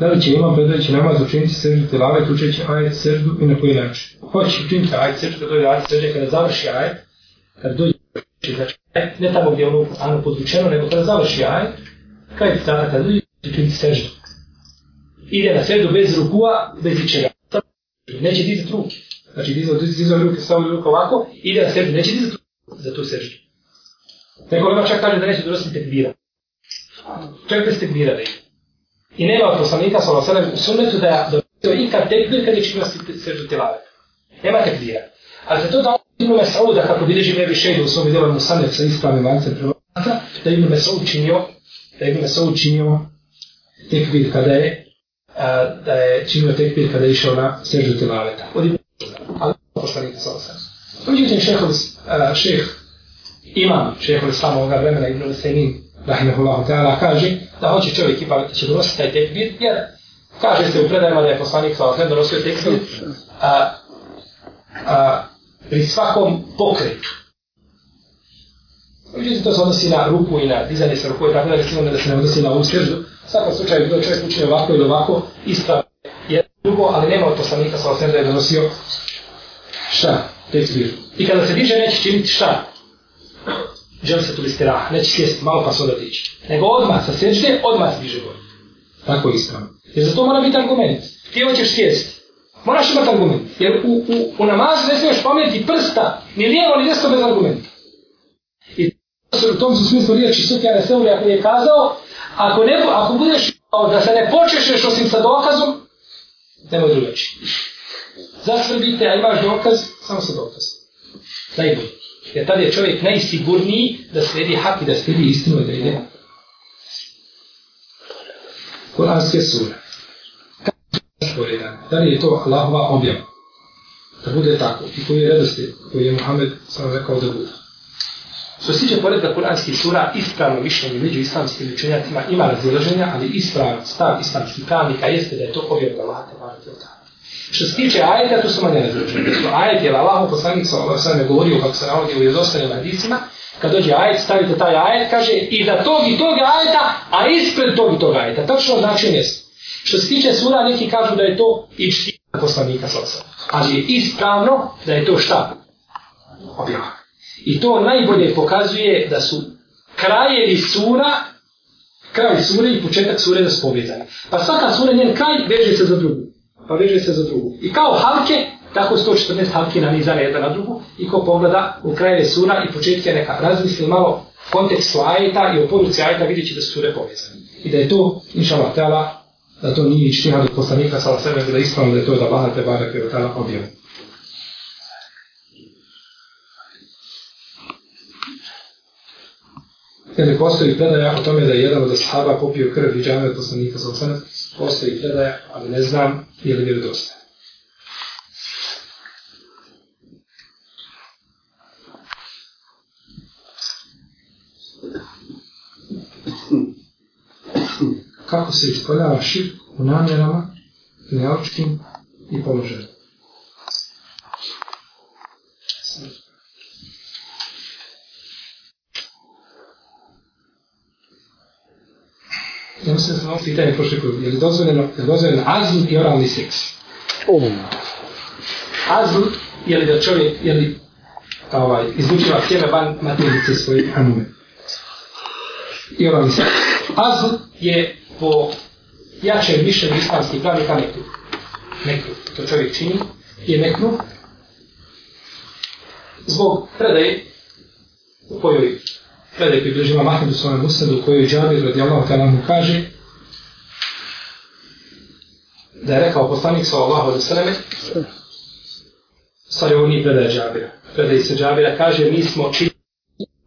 Da li će imam predvajući namaz učiniti srđu te lave, tučeći ajet srđu i na koji način? Hoće učiniti ajet srđu, kada dođe ajet srđu, kada završi ajet, kad dođe, znači, znači e, ne tamo gdje je ono ano podvučeno, nego kad završi aj, kaj je stana, kad dođe, će znači, ti seždu. Ide na sredu bez rukua, bez ičega. Neće dizat ruke. Znači, dizat, dizat, dizat ruke, stavlja ruke ovako, ide na sredu, neće dizat ruke za tu seždu. Neko ima ono čak kaže da neće drosti tekbira. Čak bez tekbira da ide. I nema od poslanika, sa ono sredem, u sunnetu da je dobro ikad tekbir kad je čim nosi seždu telave. Nema tekbira. Ali za to da on Ibn Mesauda, kako bilježi Nebi Šejdu u svom videu na Musanef sa ispravim lancem prelata, da Ibn Mesaud činio, da Ibn Mesaud činio tekbir kada je, a, da je činio tekbir kada je išao na Sežu Tilaveta. Od Ibn Mesauda, ali poštanik sa osam. Uđutim, šeho, šeh, imam šeho iz samog vremena Ibn Mesaudin, rahimahullahu ta'ala, kaže da hoće čovjek ipak će donositi taj tekbir, jer kaže se u predajima da je poslanik sa osam donosio tekbir, a, a, pri svakom pokretu. Vidite, to se odnosi na ruku i na dizanje sa rukoj, tako da recimo da se ne odnosi na ovu srždu. Svakom slučaju, bilo čovjek učinio ovako ili ovako, ispravo je drugo, ali nema od poslanika sa osnovim da je donosio šta, tekbir. I kada se diže, neće činiti šta? Želi se tu li stira, neće sjesti, malo pa se onda diče. Nego odmah, sa sjeđe, odmah se diže gore. Tako je ispravo. Jer za to mora biti argument. Ti hoćeš sjesti, Moraš imati argument. Jer u, u, u namazu ne smiješ pomijeti prsta, ni lijevo, ni desno bez argumenta. I to su u tom su smislu riječi Sufjan Eseulija koji je kazao, ako, ne, ako budeš da se ne počešeš osim sa dokazom, nemoj drugači. Zasvrbite, a imaš dokaz, samo sa dokazom. Najbolji. Jer tada je čovjek najsigurniji da slijedi hak i da slijedi istinu i da ide. Kur'anske sura stvorena, da li je to Allahova objava, da bude tako, i koji je redosti, koji je Muhammed sam rekao da bude. Što se tiče poredka kuranskih sura, ispravno mišljenje među islamskim učenjacima ima razilaženja, ali ispravan stav islamskih pravnika jeste da je to objav da lahate varati od Što se tiče ajeta, tu su manje razilaženja. Što ajet je Allah, poslanik sa ovaj sam je govorio kako se navodi u jezostanjem radicima, kad dođe ajet, stavite taj ajet, kaže i da tog i tog ajeta, a ispred tog i tog ajeta. Tačno znači jeste. Što se tiče sura, neki kažu da je to i čtina poslanika sasa. Ali je ispravno da je to šta? Objava. I to najbolje pokazuje da su krajevi sura, kraj sure i početak sure da spovjedaju. Pa svaka sura, njen kraj, veže se za drugu. Pa veže se za drugu. I kao halke, tako 114 halki na niza jedna na drugu i ko pogleda u krajeve sura i početke neka razmisli malo kontekstu ajeta i o poruci ajeta vidjet će da su sure povezane. I da je to, inša Allah, da to nije ištihad od poslanika sa sebe, da istom da je to da bahate barake od tada objavu. Jer ne postoji predaja o tome da je jedan od ashaba popio krv i džame od poslanika sa sebe, postoji predaja, ali ne znam je li vjerodostaj. kako se ispoljava širk u namjerama, neočkim i položajima. Ja mislim da sam ovo pitanje prošli koji je dozvoljeno, je dozvoljeno azud i oralni seks. Um. Azud je li da čovjek, je li ovaj, izlučila sjeme van materice svoje anume. I oralni seks. Azud je po jačem mišljenju islamski pravi ka mekru. Mekru, to čovjek čini, je mekru. Zbog predaje u kojoj predaje koji bližima Mahmedu svojom musnadu, u kojoj Džabir radi Allah kada mu kaže da je rekao poslanik svoj Allah od sveme, stvari on nije predaje Džabira. Predaje se Džabira kaže mi smo čini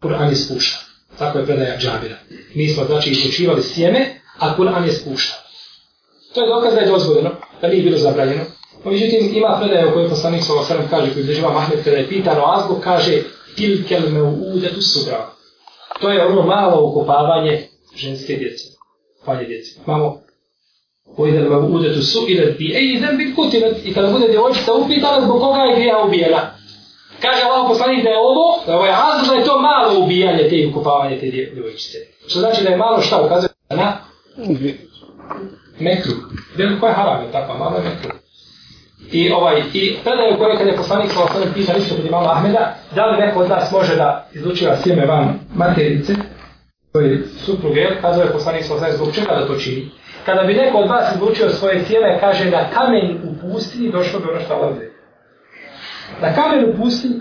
Kur'an iz puša. Tako je predaja Džabira. Mi smo znači izlučivali sjeme a Kur'an je spušta. To je dokaz da je dozvoljeno, da nije bilo zabranjeno. No, međutim, ima predaje u kojoj poslanik sa Osram kaže, koji izdeživa Mahmed, kada je pitan o azbu, kaže, tilkel me uude tu sudra. To je ono malo ukopavanje ženske djece, palje djece. Mamo, pojde me uude tu su, ide ti, ej, idem bit kutinat, i kada bude djevojčica upitana, zbog koga je grija ubijena. Kaže Allah poslanik da je ovo, da ovo je ovaj azbu, da je to malo ubijanje te ukopavanje te djevojčice. Što znači da je malo šta ukazuje na metru. Gdje koja je haram je takva, mala metru. I ovaj, i tada je u kojoj kad je poslanik sa osnovim piša nisu kod imama Ahmeda, da li neko od nas može da izlučiva sjeme van materice, koje supruge, kazao je poslanik sa osnovim zbog čega da to čini. Kada bi neko od vas izlučio svoje sjeme, kaže da kamen u pustini došlo bi ono što lavde. Na kamen u pustini,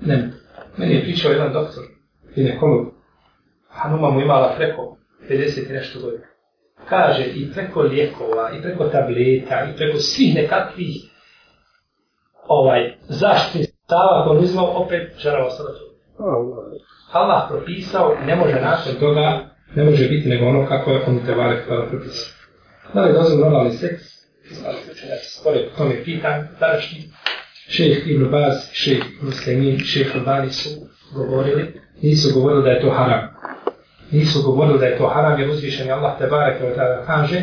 ne, meni je pričao jedan doktor, ginekolog, Hanuma mu imala preko 50 nešto godina. Kaže i preko lijekova, i preko tableta, i preko svih nekakvih ovaj, zaštitnih stava koje on uzmao, opet žara ostala tu. Allah propisao, ne može nakon toga, ne može biti nego ono kako je on te vale htjela propisao. Da li dozvan normalni seks? Ja se spore po tome pitan, današnji. Šejh Ibn Baz, šejh Muslimin, šejh Albani su govorili, nisu govorili da je to haram nisu govorili da je to haram, jer uzvišen je Allah tebara kao tada kaže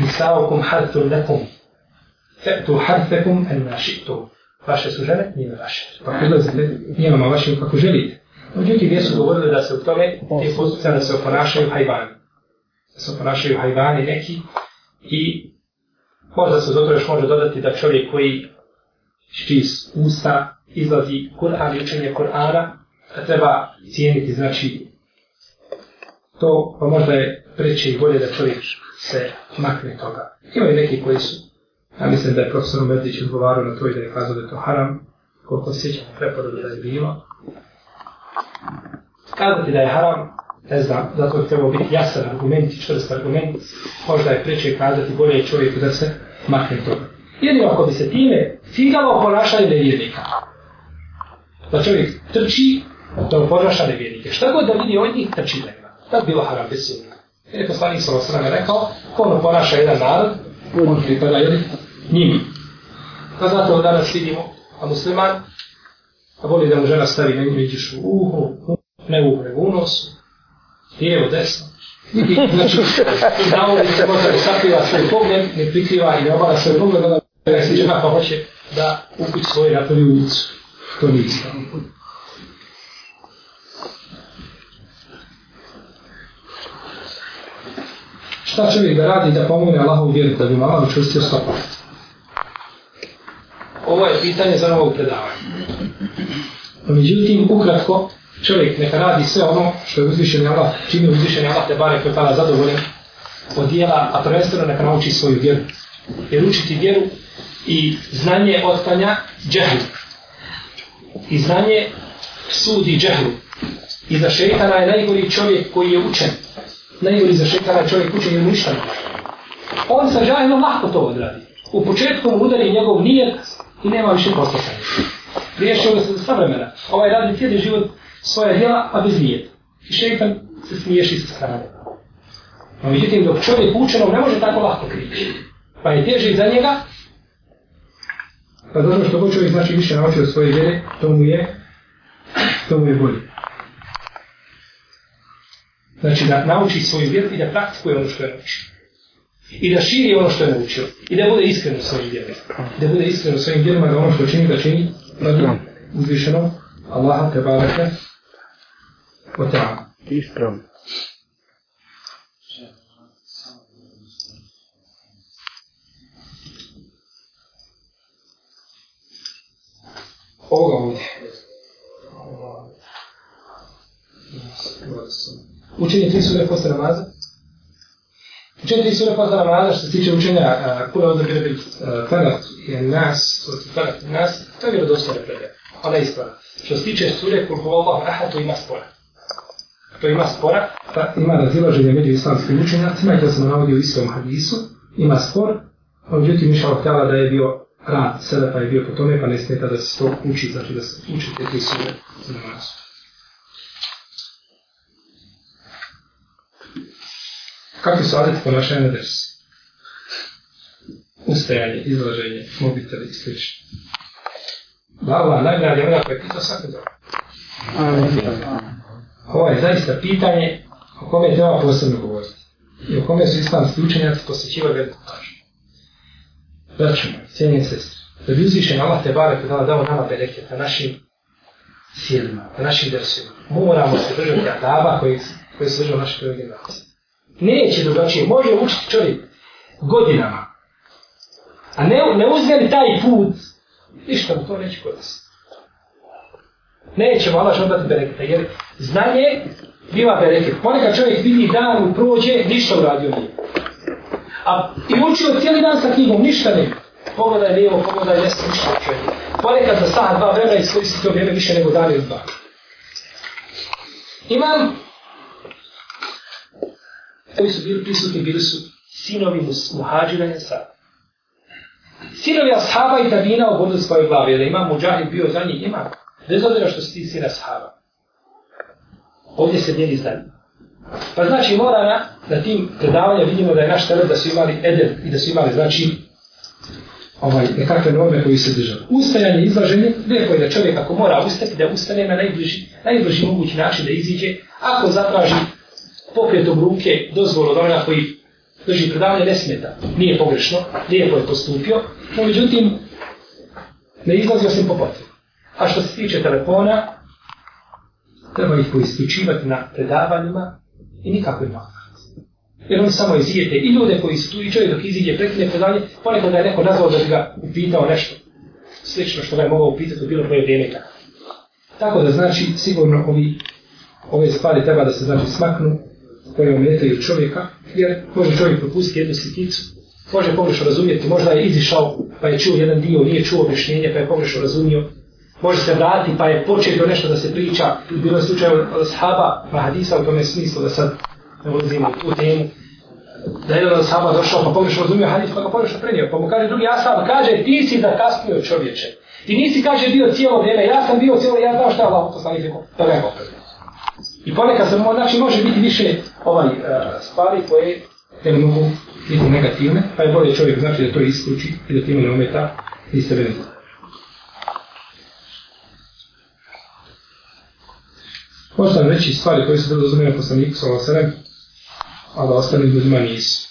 Nisaukum harthu lakum fe'tu harthakum en našitu Vaše su žene, nije vaše. Pa prilazite njenoma vašim kako želite. Međutim, nisu govorili da se u tome te postupca da se oponašaju hajvani. Da se oponašaju hajvani neki i možda se zato još može dodati da čovjek koji čiz usta izlazi Kur'an i učenje Kur'ana, treba cijeniti, znači, to pa možda je preći i bolje da čovjek se makne toga. Ima i neki koji su, ja mislim da je profesor Medić odgovaro na to i da je kazao da je to haram, koliko sjećam preporod da je bilo. Kazati da je haram, ne znam, zato je trebao biti jasan argument i čvrst argument, možda je preći kazati bolje čovjeku da se makne toga. Jedino ako bi se time figalo ponašanje nevjernika, da čovjek trči, da ponaša nevjernike. Šta god da vidi od njih, trči da je da bi bilo haram besedno. Jer je poslanik sa osrame rekao, ko ono ponaša jedan narod, on pripada jedi njimi. Pa zato od danas vidimo, a musliman, a voli da mu žena stavi na njim, vidiš u uhu, ne u uhu, u nosu, lijevo, desno. I, znači, na ulici možda ne sakriva svoj pogled, ne prikriva i ne obala svoj pogled, onda ne sviđa kako hoće da ukući svoje na toj ulicu. To nije ispravno. šta će da radi da pomogne Allahu vjeru, da bi malo učustio stopu. Ovo je pitanje za ovog predavanja. Međutim, ukratko, čovjek neka radi sve ono što je uzvišen Allah, čim je uzvišen Allah, te bare koje tada zadovoljen, od dijela, a prvenstveno neka nauči svoju vjeru. Jer učiti vjeru i znanje otklanja džehlu. I znanje sudi džehlu. I za šeitana je najgori čovjek koji je učen, Ne juri za šeitana čovjek kuće i ništa ne može. On sa džahilom lahko to odradi. U početku mu udari njegov nijet i nema više posla sa njim. Riješio se sa vremena. Ovaj radi cijeli život svoje djela, a bez nijeta. I šeitan se smiješi sa strane. No vidite, dok čovjek učenom ne može tako lahko krijeći. Pa je teže za njega. Pa zato što to čovjek znači više naučio svoje vjere, to mu je, to mu je bolje. Znači da nauči svoju vjeru i da praktikuje ono što je naučio. I da širi ono što je naučio. I da bude iskren u svojim djelima. Da bude iskren u svojim djelima da ono što čini, da čini radi uzvišeno Allaha te barake o ta. Ispravno. Ovoga ovdje. Učenje tri sure posle namaza. Učenje tri sure posle namaza što se tiče učenja kule od grebi tarak je nas, tarak je nas, to je bilo dosta repede. Ona je ispora. Što se tiče sure kur hova raha, to ima spora. To ima spora. Ta pa ima razilaženje među islamskim učenjacima i to sam navodio u istom hadisu. Ima spor. Međutim, Miša Oktava da je bio rad sada pa je bio po tome, pa ne smeta da se to uči, znači da se uči te tri sure namazu. Kakvi su adeti ponašanja na dres? Ustajanje, izlaženje, mobitel i sl. Bava, najbolja je ona koja pita svaki dobro. Ovo je zaista pitanje o kome treba posebno govoriti. I o kome su islamski učenjaci posjećivali veliku pažnju. Vrću moj, cijenim sestri, da bi uzvišen Allah te bare koji dao nama bereke na našim sjedima, na našim dersima. Moramo se držati adaba koji, koji se držao naše prvi generacije. Neće drugačije. Može učiti čovjek godinama. A ne, ne uzme li taj put, ništa mu to neće kod nas. Neće malaš odati bereketa, jer znanje biva bereket. Ponekad čovjek vidi dan, prođe, ništa uradio nije. A i učio cijeli dan sa knjigom, ništa ne. Pogledaj lijevo, pogledaj desno, ništa čovjek. Ponekad za sad dva vremena iskoristi to vrijeme više nego dan ili dva. Imam koji su bili prisutni, bili su sinovi muhađira Ensar. Sinovi Ashaba i Tabina obodili svoje glave, jer ima muđahid bio za njih, ima. Bez obzira što si ti sin Ashaba. Ovdje se djeli za njih. Pa znači mora na, na tim predavanja vidimo da je naš teret da su imali edel i da su imali znači ovaj, nekakve norme koji se držaju. Ustajanje, izlaženje, lijepo je da čovjek ako mora ustati, da ustane na najbliži, najbliži mogući način da iziđe, ako zatraži pokretom ruke dozvolu od onoga koji drži predavanje ne smeta. Nije pogrešno, lijepo je postupio, no međutim, ne izlazio sam po potrebu. A što se tiče telefona, treba ih poistučivati na predavanjima i nikako ima. Jer on samo izijete i ljude koji su tu i čovjek dok izidje prekine predavanje, ponekad da je neko nazvao da bi ga upitao nešto. Slično što ga je mogao upitati u bilo koje vrijeme Tako da znači sigurno ovi, ove stvari treba da se znači smaknu koje ometaju čovjeka, jer može čovjek propustiti jednu sliticu, može pogrešno razumjeti, možda je izišao pa je čuo jedan dio, nije čuo objašnjenje pa je pogrešno razumio, može se vratiti pa je počeo nešto da se priča, u bilo slučaju od sahaba, pa hadisa u tome smislu da sad ne ulazimo u tu temu, da je jedan od sahaba došao pa pogrešno razumio hadis, pa ga pogrešno prenio, pa mu kaže drugi ashab, kaže ti si da kasnio čovječe, ti nisi kaže bio cijelo vrijeme, ja sam bio cijelo, ja znam šta je Allah poslanih rekao, pa rekao. I ponekad se može, znači može biti više ovaj uh, stvari koje te mogu biti negativne, pa je bolje čovjek znači da to isključi i da time ne ometa i se vidi. Možda vam reći stvari koje se dozumije na poslaniku sa Lasarem, a da ostane ljudima nisu.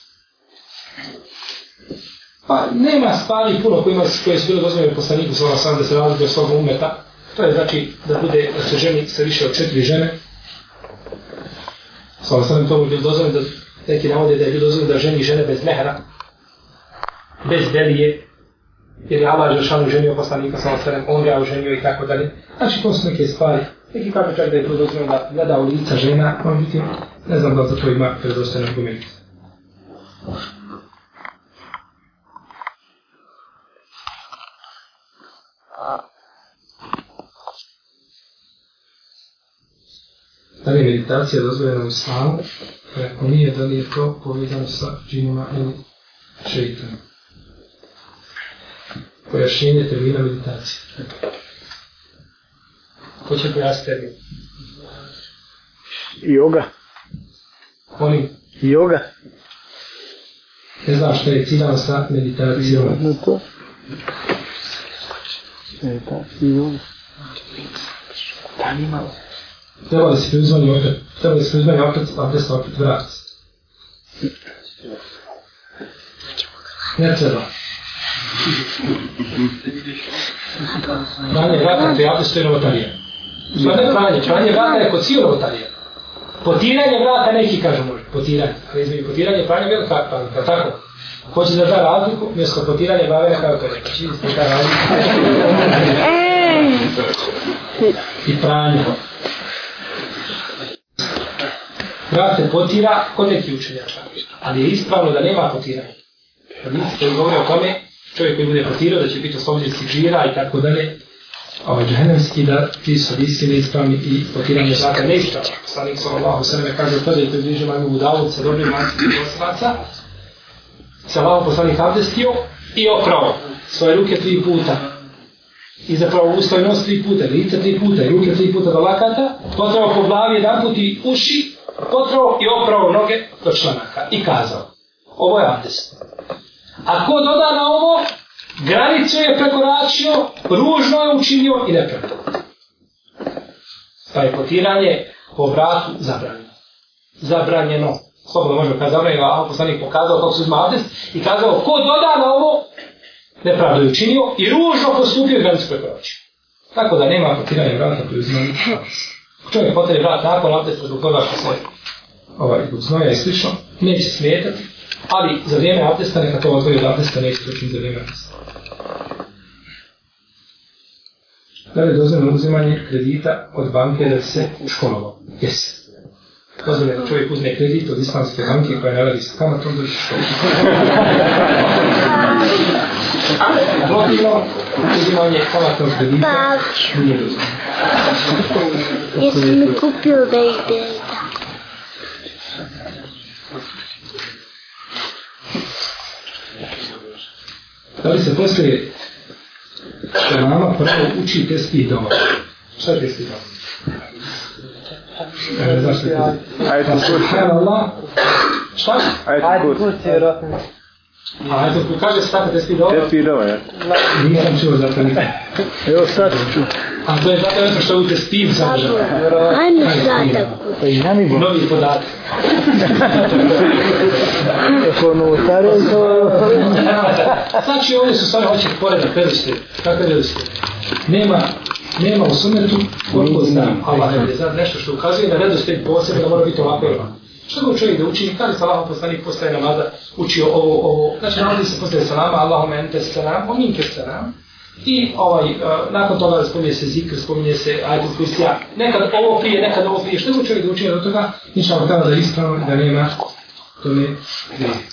Pa nema stvari puno koje, ima, koje se dozumije na poslaniku sa Lasarem da se razlikuje svog umeta. To je znači da bude, da se ženi sa više od četiri žene, Sa so, osnovim tomu je bilo dozvoljeno da neki navode da je bilo dozvoljeno da ženi žene bez mehra, bez delije, jer je Allah Žešan uženio poslanika sa osnovim, on ga uženio i tako dalje. Znači, to su neke stvari. Neki kaže čak da je bilo dozvoljeno da gleda u lica žena, pa on biti, ne znam da za to ima predostajno argument. Thank you. da li je meditacija dozvoljena u islamu, a ako nije, da li je to povezano sa džinima ili šeitanom. Pojašnjenje termina meditacije. Ko će pojasniti termin? Yoga. Oni? Yoga. Ne znam što je ciljano sa meditacijom. Na to? Meditacija. Da, nimalo treba li se preuzmanje opet, treba li se preuzmanje opet, abdest opet vrat. Ne treba. Pranje vrata pri abdestu je novotarija. Pa ne pranje, pranje vrata je kod cijel novotarija. Potiranje vrata neki kažu može, potiranje. Ali između potiranje pranje vrata kako pranje, pa tako? Hoće da da razliku, mjesto potiranje bave na kako reći. Čini ste ta razliku. I pranje. Prate potira kod neki učenjaka. Ali je ispravno da nema potiranja. Hadisi koji govore o tome, čovjek koji bude potirao da će biti oslobođen si žira i tako dalje, ovaj džahenevski da ti su hadisi neispravni i potiranje zaka neispravni. Poslanik sa Allaho sveme kaže, tada je to bliže majmu budavu sa dobrim majmskim poslaca, sa Allaho poslanik abdestio i oprao svoje ruke tri puta. I zapravo ustavljeno tri puta, lice tri puta i ruke tri puta do lakata, potrebno po glavi jedan put i uši potro i oprao noge do članaka i kazao, ovo je abdest. A ko doda na ovo, granicu je prekoračio, ružno je učinio i nepravno. Pa je potiranje po vratu zabranjeno. Zabranjeno. Slobodno možemo kazao, ono je vaho poslanik pokazao kako se uzma abdest i kazao, ko doda na ovo, nepravno je učinio i ružno postupio granicu prekoračio. Tako da nema potiranja vrata koji uzima abdest. Čovjek potrebi vrat nakon abdesta zbog toga što se ovaj, zbog znoja i slično, neće smetati, ali za vrijeme abdesta neka to odvoji od abdesta neće točiti za vrijeme abdesta. Da li je dozvoljeno uzimanje kredita od banke da se školovao? Jesi. Pozove, čovjek uzme kredit od islamske banke koja je naravi s kamatom, dođe što. Dobilo, uzimanje kamatom kredita, pa, nije dozvan. Jesi mi kupio da ide Da li se poslije što mama prvo uči testi i doma? Šta testi doma? E, Ajet kursi. Šta? Ajet kursi. Ajet kursi, vjerojatno. Ajet kursi, kaže sad, da si dobro? Da si dobro, ja. Nisam čuo za to. Evo sad ću. A to je zato nešto što budete s tim sadržavati. Ajme sadržavati. Pa i nami bo. Novi podatak. Ako ono u starom to... Znači, ovdje su sad hoće poredak, vedi ste, kako vedi ste. Nema, nema u sumetu, koliko znam, ali je znam nešto što ukazuje na redu ste posebe, da mora biti ovako ili Što ga čovjek da učini, kaže salam, poslanik postaje namada, učio ovo, ovo. Znači, namadi se postaje salama, Allahume ente salam, ominke salam. I ovaj, uh, nakon toga spominje se zikr, spominje se ajdu kursija. Nekad ovo prije, nekad ovo prije. Što je čovjek da učinje do toga? Mi ćemo tamo da ispravo da nema tome prije.